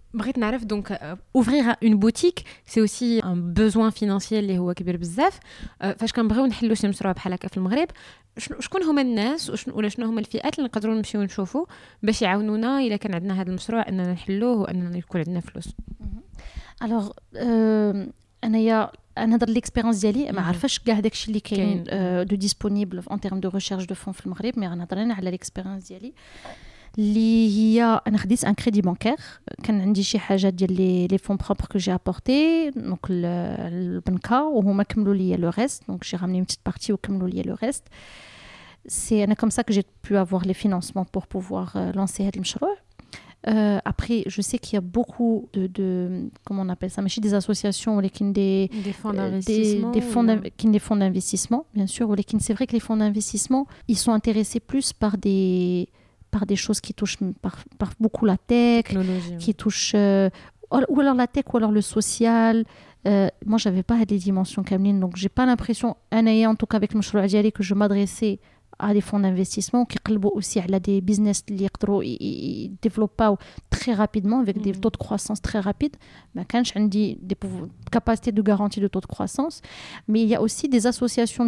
بغيت نعرف euh, ouvrir une boutique c'est aussi un besoin financier اللي هو كبير بزاف آه، فاش كنبغيو نحلوا شي مشروع بحال هكا في المغرب شكون هما الناس ولا شنو هما الفئات اللي نقدروا نمشيو نشوفوا باش يعاونونا إلا كان عندنا هذا المشروع أننا نحلوه وأننا يكون عندنا فلوس الوغ أنايا نهضر ليكسبيرونس ديالي ما مهم. عارفاش كاع داكشي اللي كاين. دو ديسپونيبل ان تيرم دو ريشيرش دو فون في المغرب مي غنهضر أنا على ليكسبيرونس ديالي اللي هي انا خديت ان كريدي بانكير كان عندي شي حاجه ديال لي لي فون بروبر كو جي ابورتي دونك البنكه وهما كملوا لي لو ريست دونك جي رامني بتيت بارتي وكملوا لي لو ريست سي انا كوم سا كو جي بو افوار لي فينانسمون بور بوفوار لانسي هذا المشروع Euh, après, je sais qu'il y a beaucoup de, de, comment on appelle ça, mais des associations ou des, des fonds d'investissement, des, des, fonds des fonds d'investissement, bien sûr. Ou c'est vrai que les fonds d'investissement, ils sont intéressés plus par des par des choses qui touchent par, par beaucoup la tech, qui touchent euh, ou alors la tech ou alors le social. Euh, moi, j'avais pas des dimensions Cameline, donc j'ai pas l'impression, en tout cas avec le que je m'adressais à des fonds d'investissement qui aussi à des business qui développent très rapidement avec des mm. taux de croissance très rapides mais quand j'ai des capacités de garantie de taux de croissance mais il y a aussi des associations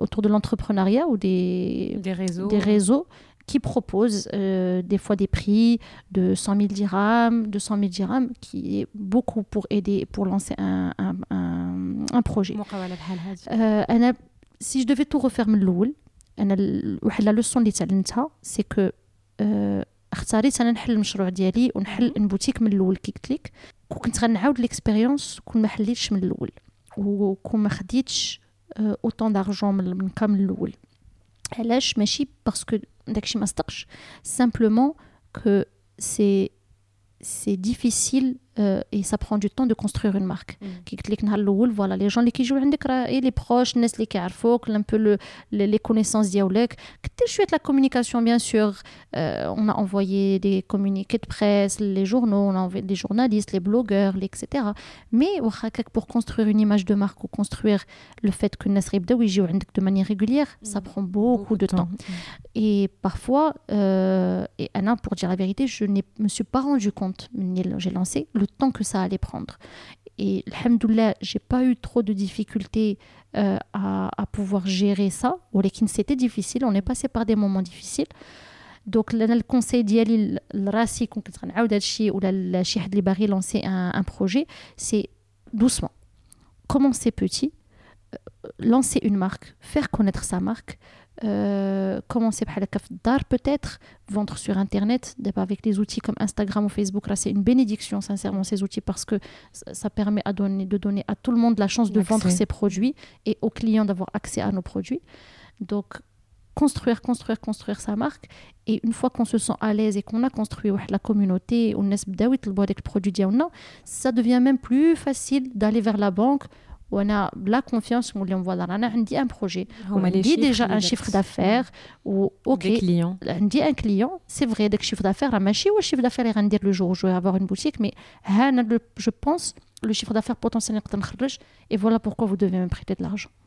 autour de l'entrepreneuriat ou des, des réseaux des réseaux qui proposent euh, des fois des prix de 100 000 dirhams, 200 000 dirhams, qui est beaucoup pour aider, pour lancer un, un, un, un projet. Euh, si je devais tout refaire من انا واحد لا لوسون اللي تعلمتها سي كو أه اختاريت انا نحل المشروع ديالي ونحل ان بوتيك من الاول كي قلت لك وكنت غنعاود ليكسبيريونس كون ما حليتش من الاول وكون ما خديتش اوطون دارجون من كامل الاول علاش ماشي باسكو داكشي ما صدقش سامبلومون كو سي سي ديفيسيل Euh, et ça prend du temps de construire une marque. Mm. Voilà, les gens qui jouent et les proches, les qui un peu le, les connaissances diaolek. Je suis la communication, bien sûr. Euh, on a envoyé des communiqués de presse, les journaux, on a envoyé des journalistes, les blogueurs, etc. Mais pour construire une image de marque ou construire le fait que Nasri de manière régulière, ça mm. prend beaucoup, de, temps. Mm. Et parfois, euh, et Anna, pour dire la vérité, je ne me suis pas rendu compte, j'ai lancé le le temps que ça allait prendre. Et alhamdoulilah, j'ai pas eu trop de difficultés euh, à, pouvoir gérer ça. C'était difficile, on est passé par des moments difficiles. Donc, le conseil d'Yali Rassi, ou la Chihad Libari lancer un, un projet, c'est doucement. Commencer petit, euh, lancer une marque, faire connaître sa marque, euh, commencer par dar peut-être, vendre sur Internet, avec des outils comme Instagram ou Facebook. Là, c'est une bénédiction, sincèrement, ces outils, parce que ça permet à donner, de donner à tout le monde la chance de vendre ses produits et aux clients d'avoir accès à nos produits. Donc, construire, construire, construire sa marque. Et une fois qu'on se sent à l'aise et qu'on a construit la communauté, on a produit, ça devient même plus facile d'aller vers la banque وانا بلا كونفيونس نقول لهم فوالا انا عندي ان بروجي عندي ديجا ان شيفر دافير و اوكي عندي ان كليون سي فري داك الشيفر دافير راه ماشي هو الشيفر دافير اللي غندير لو جور جو افوار اون بوتيك مي ها انا جو بونس le chiffre d'affaires potentiel et voilà pourquoi vous devez me prêter de l'argent.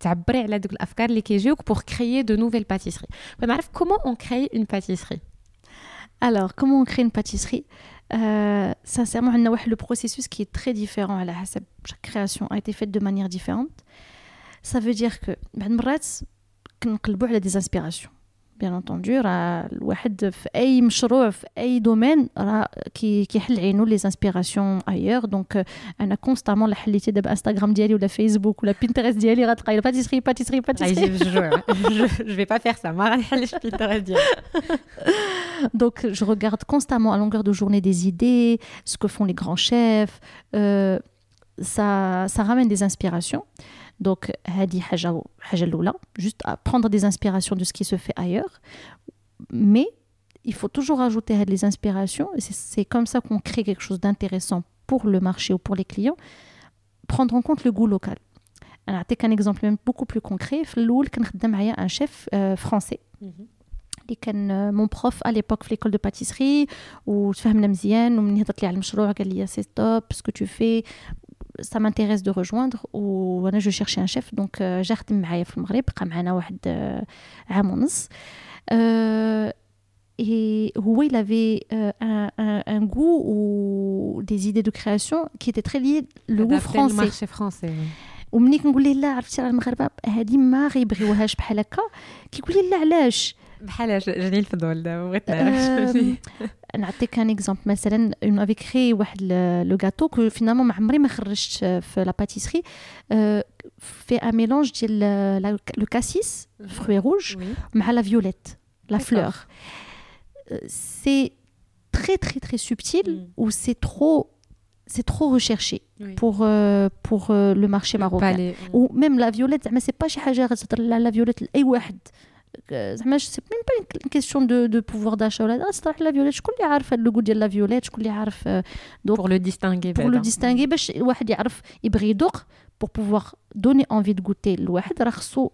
تعبري على دوك الافكار اللي كيجيوك بور كريي دو نوفيل باتيسري بغيت نعرف كومون اون كريي اون باتيسري Alors, comment on crée une pâtisserie euh, Sincèrement, on a le processus qui est très différent. À la, chaque création a été faite de manière différente. Ça veut dire que, ben, on a des inspirations. بيان انتوندو راه الواحد في اي مشروع في اي دومين راه كي كيحل عينو لي زانسبيراسيون ايور دونك انا كونستامون لا حليتي دابا انستغرام ديالي ولا فيسبوك ولا بينترست ديالي غتلقاي باتيسري باتيسري باتيسري جو في با فير سا ما غنحلش (laughs) بينترست ديالي (laughs) دونك جو ريغارد كونستامون ا لونغور دو جورني دي ايدي سكو فون لي غران شيف ça, ça ramène des inspirations. Donc, juste à prendre des inspirations de ce qui se fait ailleurs. Mais il faut toujours ajouter des inspirations. C'est comme ça qu'on crée quelque chose d'intéressant pour le marché ou pour les clients. Prendre en compte le goût local. Alors, un exemple même beaucoup plus concret. un chef euh, français. اللي كان مون بروف على ليبوك في ليكول دو باتيسري وتفهمنا مزيان ومن هضرت لي على المشروع قال لي سي توب سكو تو في ça m'intéresse de rejoindre ou je cherchais un chef donc j'ai خدم معايا في المغرب بقى معنا واحد عام ونص et Huawei, il avait euh, un, un, un, goût ou des idées de création qui étaient très liées le goût français. le marché français. ومني كنقول ليه لا عرفتي راه المغاربه هذه ما غيبغيوهاش بحال هكا كيقول لي لا علاش بحال جاني الفضول دابا بغيت نعرف نعطيك ان اكزومبل مثلا اون افي كري واحد لو غاتو كو فينالمون ما عمري ما خرجت في لا باتيسري في ان ميلونج ديال لو كاسيس فروي روج مع لا فيوليت لا فلور c'est très très très subtil mm. ou c'est trop c'est trop recherché oui. pour euh, pour euh, le marché marocain les... ou même la violette mais c'est pas شي حاجه غتهضر la violette لاي واحد زعما سي ميم با une question de de pouvoir d'achat ولا صراحه لا فيوليت شكون اللي عارف اللوغو ديال لا فيوليت شكون اللي عارف دونك pour le distinguer pour le distinguer باش الواحد يعرف يبغي يذوق pour pouvoir donner envie de goûter الواحد راه خصو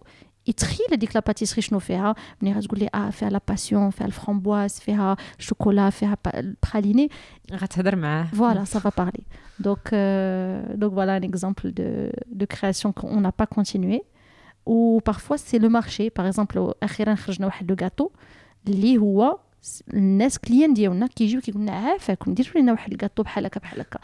يتخيل هذيك لا باتيسري شنو فيها ملي غتقول لي اه فيها لا باسيون فيها الفرامبواز فيها الشوكولا فيها البراليني غتهضر معاه فوالا سا (laughs) فا بارلي دونك دونك فوالا ان اكزومبل دو دو كرياسيون كون n'a pas continué و parfois سي لو مارشي باغ اكزومبل اخيرا خرجنا واحد لو غاتو اللي هو الناس كليان ديالنا كيجيو كيقول لنا عافاكم ديروا لنا واحد الكاطو بحال هكا بحال هكا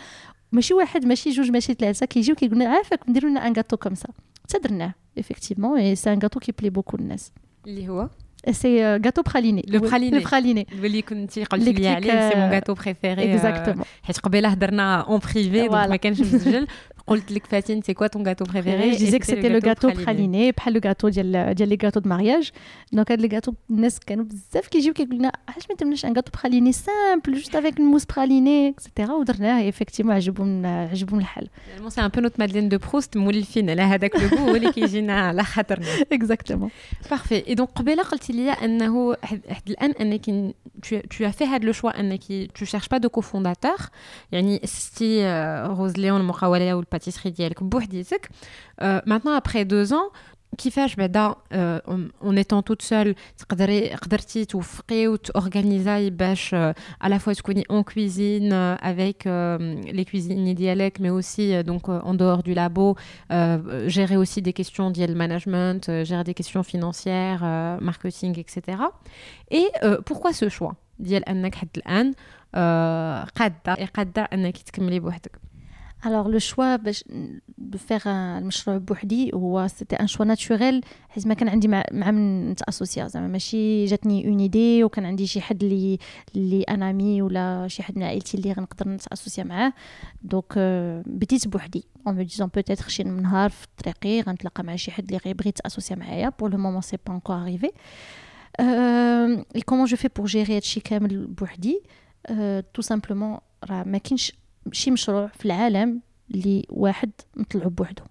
ماشي واحد ماشي جوج ماشي ثلاثه كيجيو كيقول لنا عافاكم ديروا لنا ان كاطو كوم سا تدرناه effectivement et c'est un gâteau qui plaît beaucoup الناس اللي هو c'est euh, gâteau praliné le praliné le praliné اللي كنتي قلتي لي عليه سي مون غاتو بريفيري اكزاكتومون حيت قبيله هضرنا اون بريفي دونك ما كانش مسجل قلت لك فاتين سي كوا طون غاتو بريفيري je disais que c'était le gâteau praliné بحال لو غاتو ديال ديال لي غاتو دو مارياج دونك هاد لي غاتو الناس كانوا بزاف كيجيو كيقولوا لنا علاش ما درناش ان غاتو براليني سامبل جوست افيك الموس براليني اكسيتيرا ودرناه افيكتيفمون عجبهم عجبهم الحال سي ان بو نوت مادلين دو بروست مولفين على هذاك لو غو اللي كيجينا على خاطرنا (laughs) اكزاكتومون بارفي اي دونك قبيله قلتي لي انه حد الان انك tu as fait هذا لو شوا انك tu cherches pas de cofondateur يعني ستي روز ليون المقاوله والباتيسري ديالك بوحديتك maintenant après deux ans كيفاش بعدا اون ايتون توت سول تقدري قدرتي توفقي وتورغانيزاي باش على فوا تكوني اون كويزين افيك لي كويزيني ديالك مي اوسي دونك en dehors du labo gérer aussi des questions ديال المانجمنت gérer des questions financières marketing etc et pourquoi ce choix ديال انك حد الان قاده قاده انك تكملي بوحدك Alors le choix de faire المشروع بوحدي هو c'était un choix naturel حيت ما كان عندي مع, مع من نتاسوسيا زعما ماشي جاتني اون ايدي وكان عندي شي حد اللي اللي أنا مي ولا شي حد من عائلتي اللي غنقدر نتاسوسيا معاه. دونك بديت بوحدي. اون مو ديزون بوتيتر شي نهار في طريقي غنتلاقى مع شي حد اللي غيبغي يتاسوسيا معايا. بور لو مومون سي با انكور اريفي اي كومون جو في بور جيري هادشي كامل بوحدي؟ تو سامبلومون راه ما كاينش شي مشروع في العالم اللي واحد نطلعو بوحدو.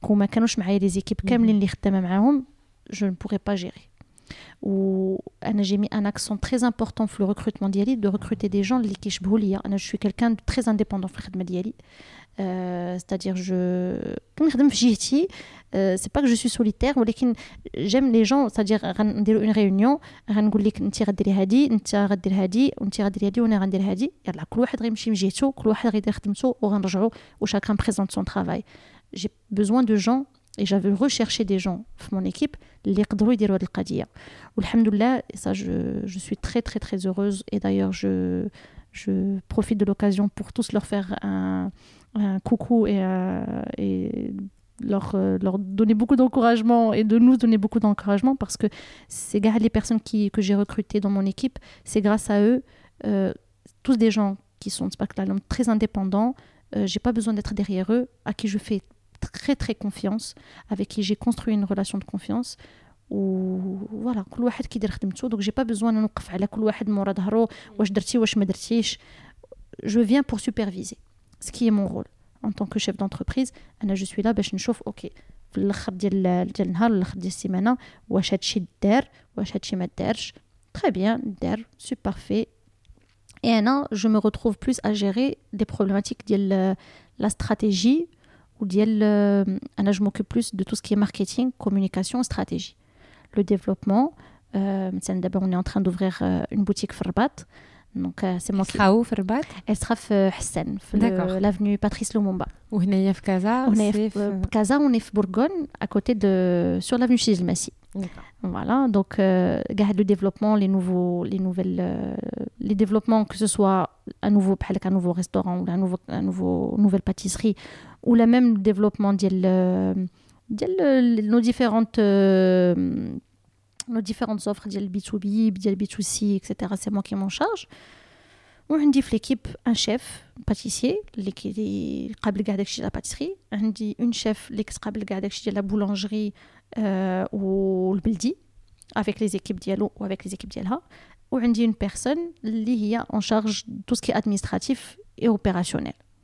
كون ما كانوش معايا لي زيكيب كاملين اللي خدامة معاهم جو ne pourrais pas gérer. وأنا j'ai mis un accent très important في le recrutement ديالي de recruter des gens اللي كيشبهوا ليا. أنا je suis quelqu'un de très indépendant في الخدمة ديالي c'est-à-dire je كنخدم في جهتي سي با que je suis solitaire ولكن j'aime les gens c'est-à-dire غنديروا une réunion غنقول لك انت غديري هادي انت غدير هادي وانت غديري هادي وانا غندير هادي يلا كل واحد غيمشي من جهته كل واحد غيدير خدمته وغنرجعوا و chacun présente son travail j'ai besoin de gens et j'avais recherché des gens في mon équipe اللي يقدروا يديروا هذه القضيه والحمد لله ça je, je suis très très très heureuse et d'ailleurs je je profite de l'occasion pour tous leur faire un, un coucou et, euh, et leur, euh, leur donner beaucoup d'encouragement et de nous donner beaucoup d'encouragement parce que c'est grâce les personnes qui, que j'ai recrutées dans mon équipe, c'est grâce à eux, euh, tous des gens qui sont très indépendants, euh, j'ai pas besoin d'être derrière eux, à qui je fais très très confiance, avec qui j'ai construit une relation de confiance. وفوالا كل واحد كيدير خدمته دونك جي با بزوان نوقف على كل واحد مورا ظهرو واش درتي واش ما درتيش جو فيان بور سوبرفيزي سكي مون رول ان طون كو شيف دونتربريز انا جو سوي لا باش نشوف اوكي في الاخر ديال ديال النهار ولا الاخر ديال السيمانه واش هادشي دار واش هادشي ما دارش تري بيان دار سو بارفي Et Anna, je me retrouve plus à gérer des problématiques de la stratégie ou Anna, je m'occupe plus de tout ce qui est marketing, communication, stratégie. Le développement, euh, on est en train d'ouvrir euh, une boutique Ferbat. Donc, euh, est Casa On est Casa, on est à Bourgogne, à côté de. sur l'avenue Chizilmassi. Voilà, donc euh, le développement, les nouveaux, les nouvelles, euh, les développements, que ce soit un nouveau, un nouveau restaurant ou un nouveau, un nouveau, nouvelle pâtisserie, ou la même développement de nos différentes euh, nos différentes offres le B2B, le B2C, etc. C'est moi qui m'en charge. وعندي في l'équipe un chef pâtissier اللي كي قابل كاع داكشي la pâtisserie عندي une chef اللي كتقابل كاع داكشي ديال la boulangerie euh, والبلدي avec les équipes dialogue ou avec les équipes dialha ou une personne qui est en charge de tout ce qui est administratif et opérationnel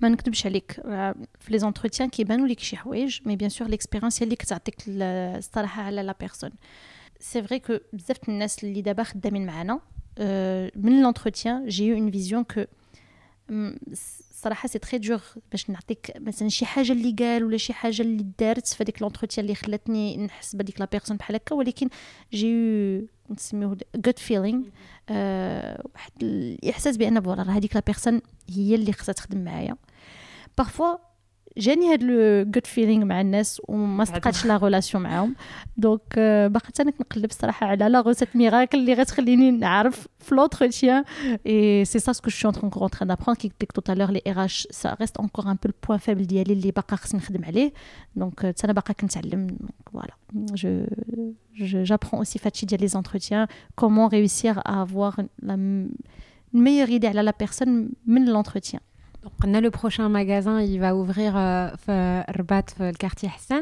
ما نكتبش عليك. في لي زونتروتيان كيبانوا لك شي حوايج مي بيان سور ليكسبيريونس هي اللي كتعطيك الصراحة على لا بيرسون سي فري كو بزاف الناس اللي دابا خدامين معنا من لونتروتيان جي اون فيزيون كو صراحة سي تري دور باش نعطيك مثلا شي حاجة اللي قال ولا شي حاجة اللي دارت في هذيك لونتروتيان اللي خلاتني نحس بهذيك لا بيرسون بحال هكا ولكن جي نسميوه جود فيلينغ واحد الاحساس بأن فوالا هذيك لا بيرسون هي اللي خصها تخدم معايا. بارفوا جاني هاد لو جود فيلينغ مع الناس وما استقاتش لا ريلاسيون معاهم دونك باقي انا كنقلب الصراحه على لا غوسيت ميراكل اللي غتخليني نعرف في لونتروتيان اي سي سا سكو جو سوي اون تران دابخون كي قلت لك تو لور لي ار اش سا ريست اونكور ان بو البوان فابل ديالي اللي باقا خصني نخدم عليه دونك انا باقا كنتعلم فوالا جو j'apprends aussi فهادشي ديال لي زونتروتيان كومون réussir à avoir la meilleure idée على لا بيرسون من l'entretien donc, le prochain magasin, il va ouvrir euh, Rabat, le quartier Hassan.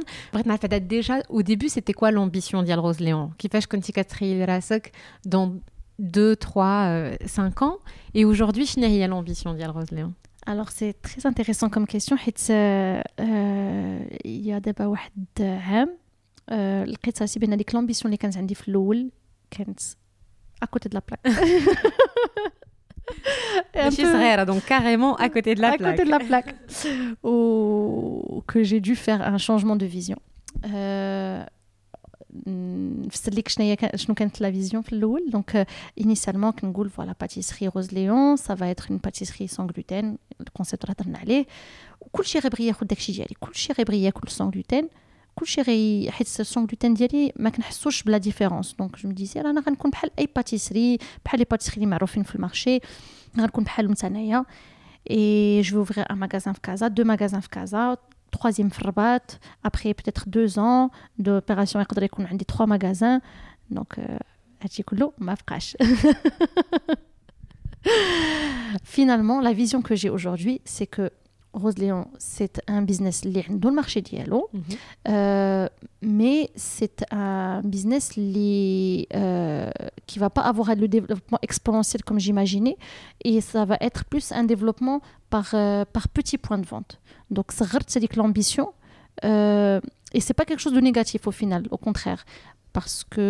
Déjà, au début, c'était quoi l'ambition d'Yal Rose Léon Qui fait que dans 2, 3, 5 ans Et aujourd'hui, quelle est l'ambition d'Yal Rose Léon alors c'est très intéressant comme question euh, euh, il y a d'abord واحد عام لقيت راسي بان ديك l'ambition اللي كانت عندي في الاول كانت à côté de la plaque (laughs) un donc carrément à (laughs) côté de la à plaque. côté de la plaque. (laughs) Ou que j'ai dû faire un changement de vision. Euh, شنو كانت لا فيزيون في الاول دونك انيسيالمون كنقول فوالا باتيسري روز ليون سا فا اتر اون باتيسري سون غلوتين الكونسيبت اللي هضرنا عليه وكلشي غيبغي ياخذ داكشي ديالي كلشي غيبغي ياكل سون غلوتين كلشي غي حيت سون غلوتين ديالي ما كنحسوش بلا ديفيرونس دونك جو مديزي انا غنكون بحال اي باتيسري بحال لي باتيسري اللي معروفين في المارشي غنكون بحالهم تانايا et je vais ouvrir un magasin في كازا deux magasins في كازا troisième في الرباط après peut-être deux ans d'opération يقدر يكون عندي trois magasins donc هادشي كله ما بقاش (laughs) finalement la vision que j'ai aujourd'hui c'est que Rose Léon, c'est un business qui le marché dialogue, mm -hmm. euh, mais c'est un business qui euh, qui va pas avoir le développement exponentiel comme j'imaginais, et ça va être plus un développement par euh, par petits points de vente. Donc ça c'est l'ambition, euh, et c'est pas quelque chose de négatif au final, au contraire, parce que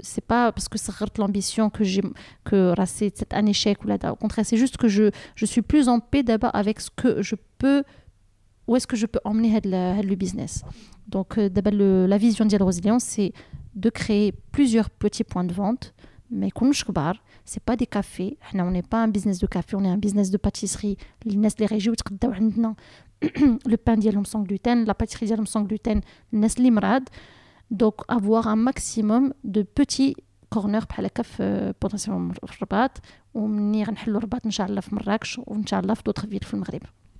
c'est pas parce que ça l'ambition que j'ai que c'est un échec ou là au contraire c'est juste que je, je suis plus en paix d'abord avec ce que je peux où est-ce que je peux emmener le, business. Donc euh, d'abord la vision de Rosilion c'est de créer plusieurs petits points de vente. Mais ce c'est pas des cafés. On n'est pas un business de café on est un business de pâtisserie. Les les régions (clears throat) le pain dialum sans gluten la pâtisserie dialum sans gluten les donc avoir un maximum de petits corners بحال هكا في بوتنسيالمون في الرباط ومني غنحلوا الرباط ان شاء الله في مراكش وان شاء الله في دوطخ فيل في المغرب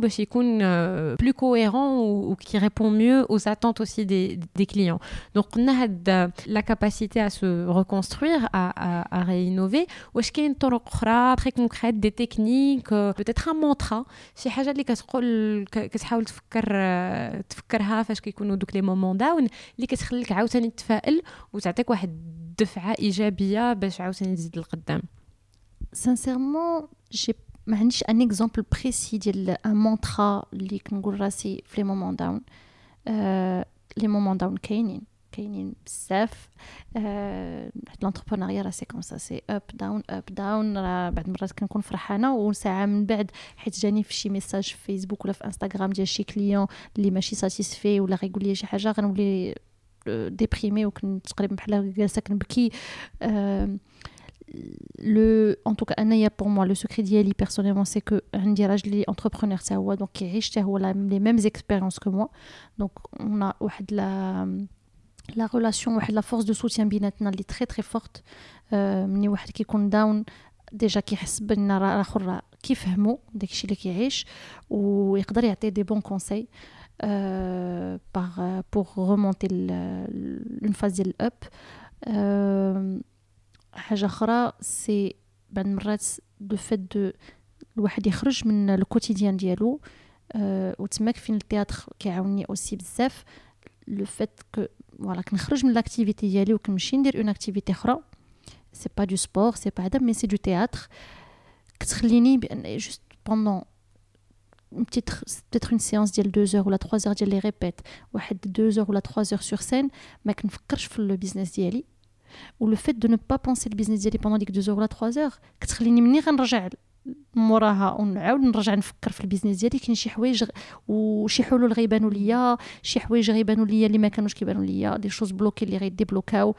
باش يكون plus cohérent ou, qui répond mieux aux attentes aussi des, des clients. Donc on a la capacité à se reconstruire, à, à, à réinnover. واش كاين طرق اخرى très concrètes des techniques peut-être un mantra شي حاجه اللي كتقول كتحاول تفكر تفكرها فاش كيكونوا دوك لي مومون داون اللي كتخليك عاوتاني تفائل وتعطيك واحد دفعه ايجابيه باش عاوتاني تزيد لقدام sincèrement j'ai ما عنديش ان اكزومبل بريسي ديال ان مونترا اللي كنقول راسي في لي مومون داون لي مومون داون كاينين كاينين بزاف. حيت لونتربرونيا راه سي كوم سا سي اب داون اب داون راه بعض المرات كنكون فرحانة وساعه من بعد حيت جاني في شي ميساج في فيسبوك ولا في انستغرام ديال شي كليون اللي ماشي ساتيسفي ولا غيقول لي شي حاجة غنولي ديبريمي وكنت تقريبا بحال جالسة كنبكي. le en tout cas pour moi le secret d'Yali personnellement c'est que un راجلي entrepreneur c'est هو donc كيعيش حتى هو les mêmes expériences que moi donc on a واحد la la relation واحد la force de soutien بيناتنا اللي très très forte ملي واحد كيكون داون ديجا كيحس بان راه الاخر كيفهمو داكشي اللي كيعيش ويقدر يعطي دي بون كونساي euh, par, pour remonter une phase ديال الاب euh, حاجه اخرى سي بعض المرات دو فيت دو الواحد يخرج من الكوتيديان ديالو أه وتماك فين التياتر كيعاوني اوسي بزاف لو فيت كو فوالا كنخرج من لاكتيفيتي ديالي وكنمشي ندير اون اكتيفيتي اخرى سي با دو سبور سي با هذا مي سي دو تياتر كتخليني بان جوست بوندون peut-être une séance ديال 2 heures ولا 3 heures ديال لي ريبيت واحد 2 heures ولا 3 heures sur scène ما كنفكرش في البيزنس ديالي ولو فيت دو نو با بونسي البيزنس ديالي بوندون ديك 2 ولا 3 اور كتخليني مني غنرجع موراها ونعاود نرجع نفكر في البيزنس ديالي. كاين شي حوايج وشي حلول غيبانوا ليا شي حوايج غيبانوا ليا اللي ما كانوش كيبانوا ليا دي شوز بلوكي اللي غيديبلوكاو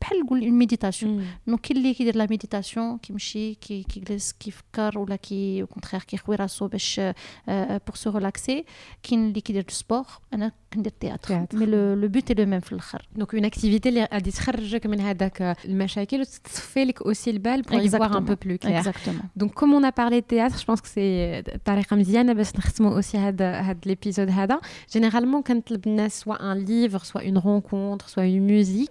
بحال نقول اون ميديتاسيون دونك كاين اللي كيدير لا ميديتاسيون كيمشي كيجلس كيفكر ولا كي او كونترير كيخوي راسو باش بور سو ريلاكسي كاين اللي كيدير دو سبور انا كندير تياتر مي لو بوت اي لو ميم في الاخر دونك اون اكتيفيتي اللي غادي تخرجك من هذاك المشاكل وتصفي لك اوسي البال بور y voir un peu plus clair donc comme on a parlé de théâtre je pense que c'est طريقه مزيانه باش نختموا اوسي هذا هذا ليبيزود هذا جينيرالمون كنطلب الناس سوا ان ليفر سوا اون رونكونتر سوا اون ميوزيك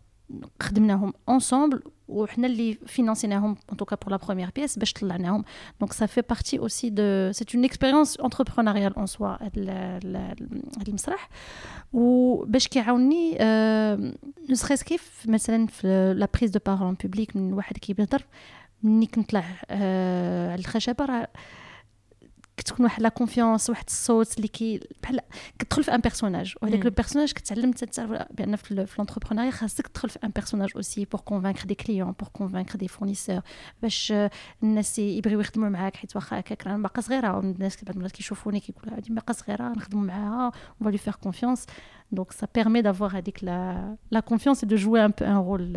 خدمناهم انصومبل وحنا اللي فينانسيناهم ان توكا بور لا بروميير بيس باش طلعناهم دونك سا في بارتي اوسي دو سي اون اكسبيريونس انتربرونيال اون سوا هذا المسرح وباش كيعاوني نو سخيس كيف مثلا في لا بريز دو بارول بوبليك من واحد كيبهضر مني كنطلع على الخشبه راه كتكون واحد لا كونفيونس واحد الصوت اللي كي بحال كتدخل في ان بيرسوناج وهذاك لو بيرسوناج كتعلم بان في لونتربرونيا خاصك تدخل في ان بيرسوناج اوسي بور كونفانكر دي كليون بور كونفانكر دي فورنيسور باش الناس يبغيو يخدموا معاك حيت واخا هكاك انا باقا صغيره الناس بعض المرات كيشوفوني كيقولوا هادي باقا صغيره نخدموا معاها اون فالي فير كونفيونس دونك سا بيرمي دافوار هذيك لا لا كونفيونس دو جوي ان بو ان رول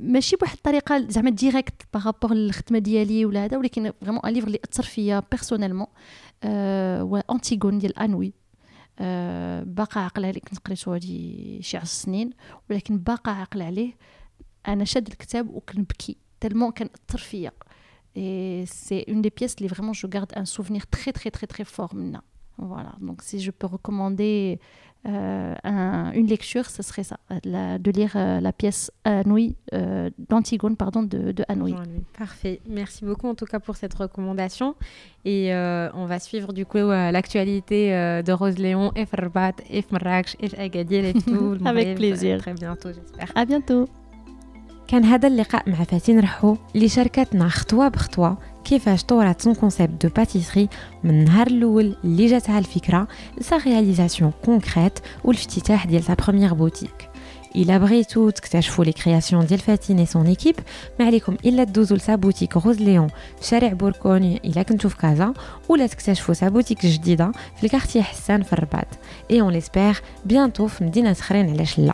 ماشي بواحد الطريقة زعما ديريكت بارابور للخدمة ديالي ولا هذا ولكن فريمون ان ليفر اللي أثر فيا بيرسونيلمون أه انتيغون ديال انوي أه باقا عاقلة عليه كنت قريتو هادي شي عشر سنين ولكن باقا عاقلة عليه. أنا شاد الكتاب وكنبكي تالمون كان اثر فيا. Et c'est une des pièces اللي vraiment je garde un souvenir très très très très fort منها. Voilà. Donc si je peux recommander un, une lecture, ce serait ça, la, de lire euh, la pièce Anouilh, euh, d'Antigone, pardon, de, de Anouilh. Parfait. Merci beaucoup en tout cas pour cette recommandation. Et euh, on va suivre du coup euh, l'actualité euh, de Rose Léon, et Ferbat, et Marrakech, et Agadir et tout. (laughs) Avec plaisir. Très bientôt, j'espère. À bientôt. كان هذا اللقاء مع فاتن رحو اللي شاركتنا خطوة بخطوة كيفاش طورت سون كونسيبت دو باتيسري من النهار الاول اللي جاتها الفكره لسا رياليزاسيون كونكريت والافتتاح ديال سا بروميير بوتيك الا بغيتو تكتشفوا لي كرياسيون ديال فاتين اي سون ايكيب ما عليكم الا تدوزوا لسا بوتيك روز ليون في شارع بوركوني الا كنتو في كازا ولا تكتشفوا سا بوتيك جديده في الكارتيه حسان في الرباط اي اون ليسبير بيانتو في مدينه خرين علاش لا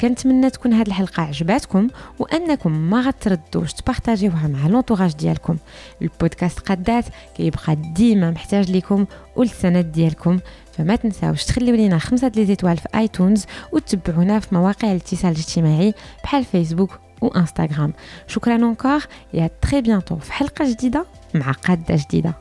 كنتمنى تكون هذه الحلقة عجباتكم وأنكم ما غتردوش تبارطاجيوها مع لونطوراج ديالكم. البودكاست قدات كيبقى ديما محتاج لكم والسند ديالكم. فما تنساوش تخليو لينا خمسة لي زيتوال في آيتونز وتتبعونا في مواقع الاتصال الاجتماعي بحال فيسبوك وانستغرام شكرا اونكور يا تري بيانتو في حلقة جديدة مع قادة جديدة.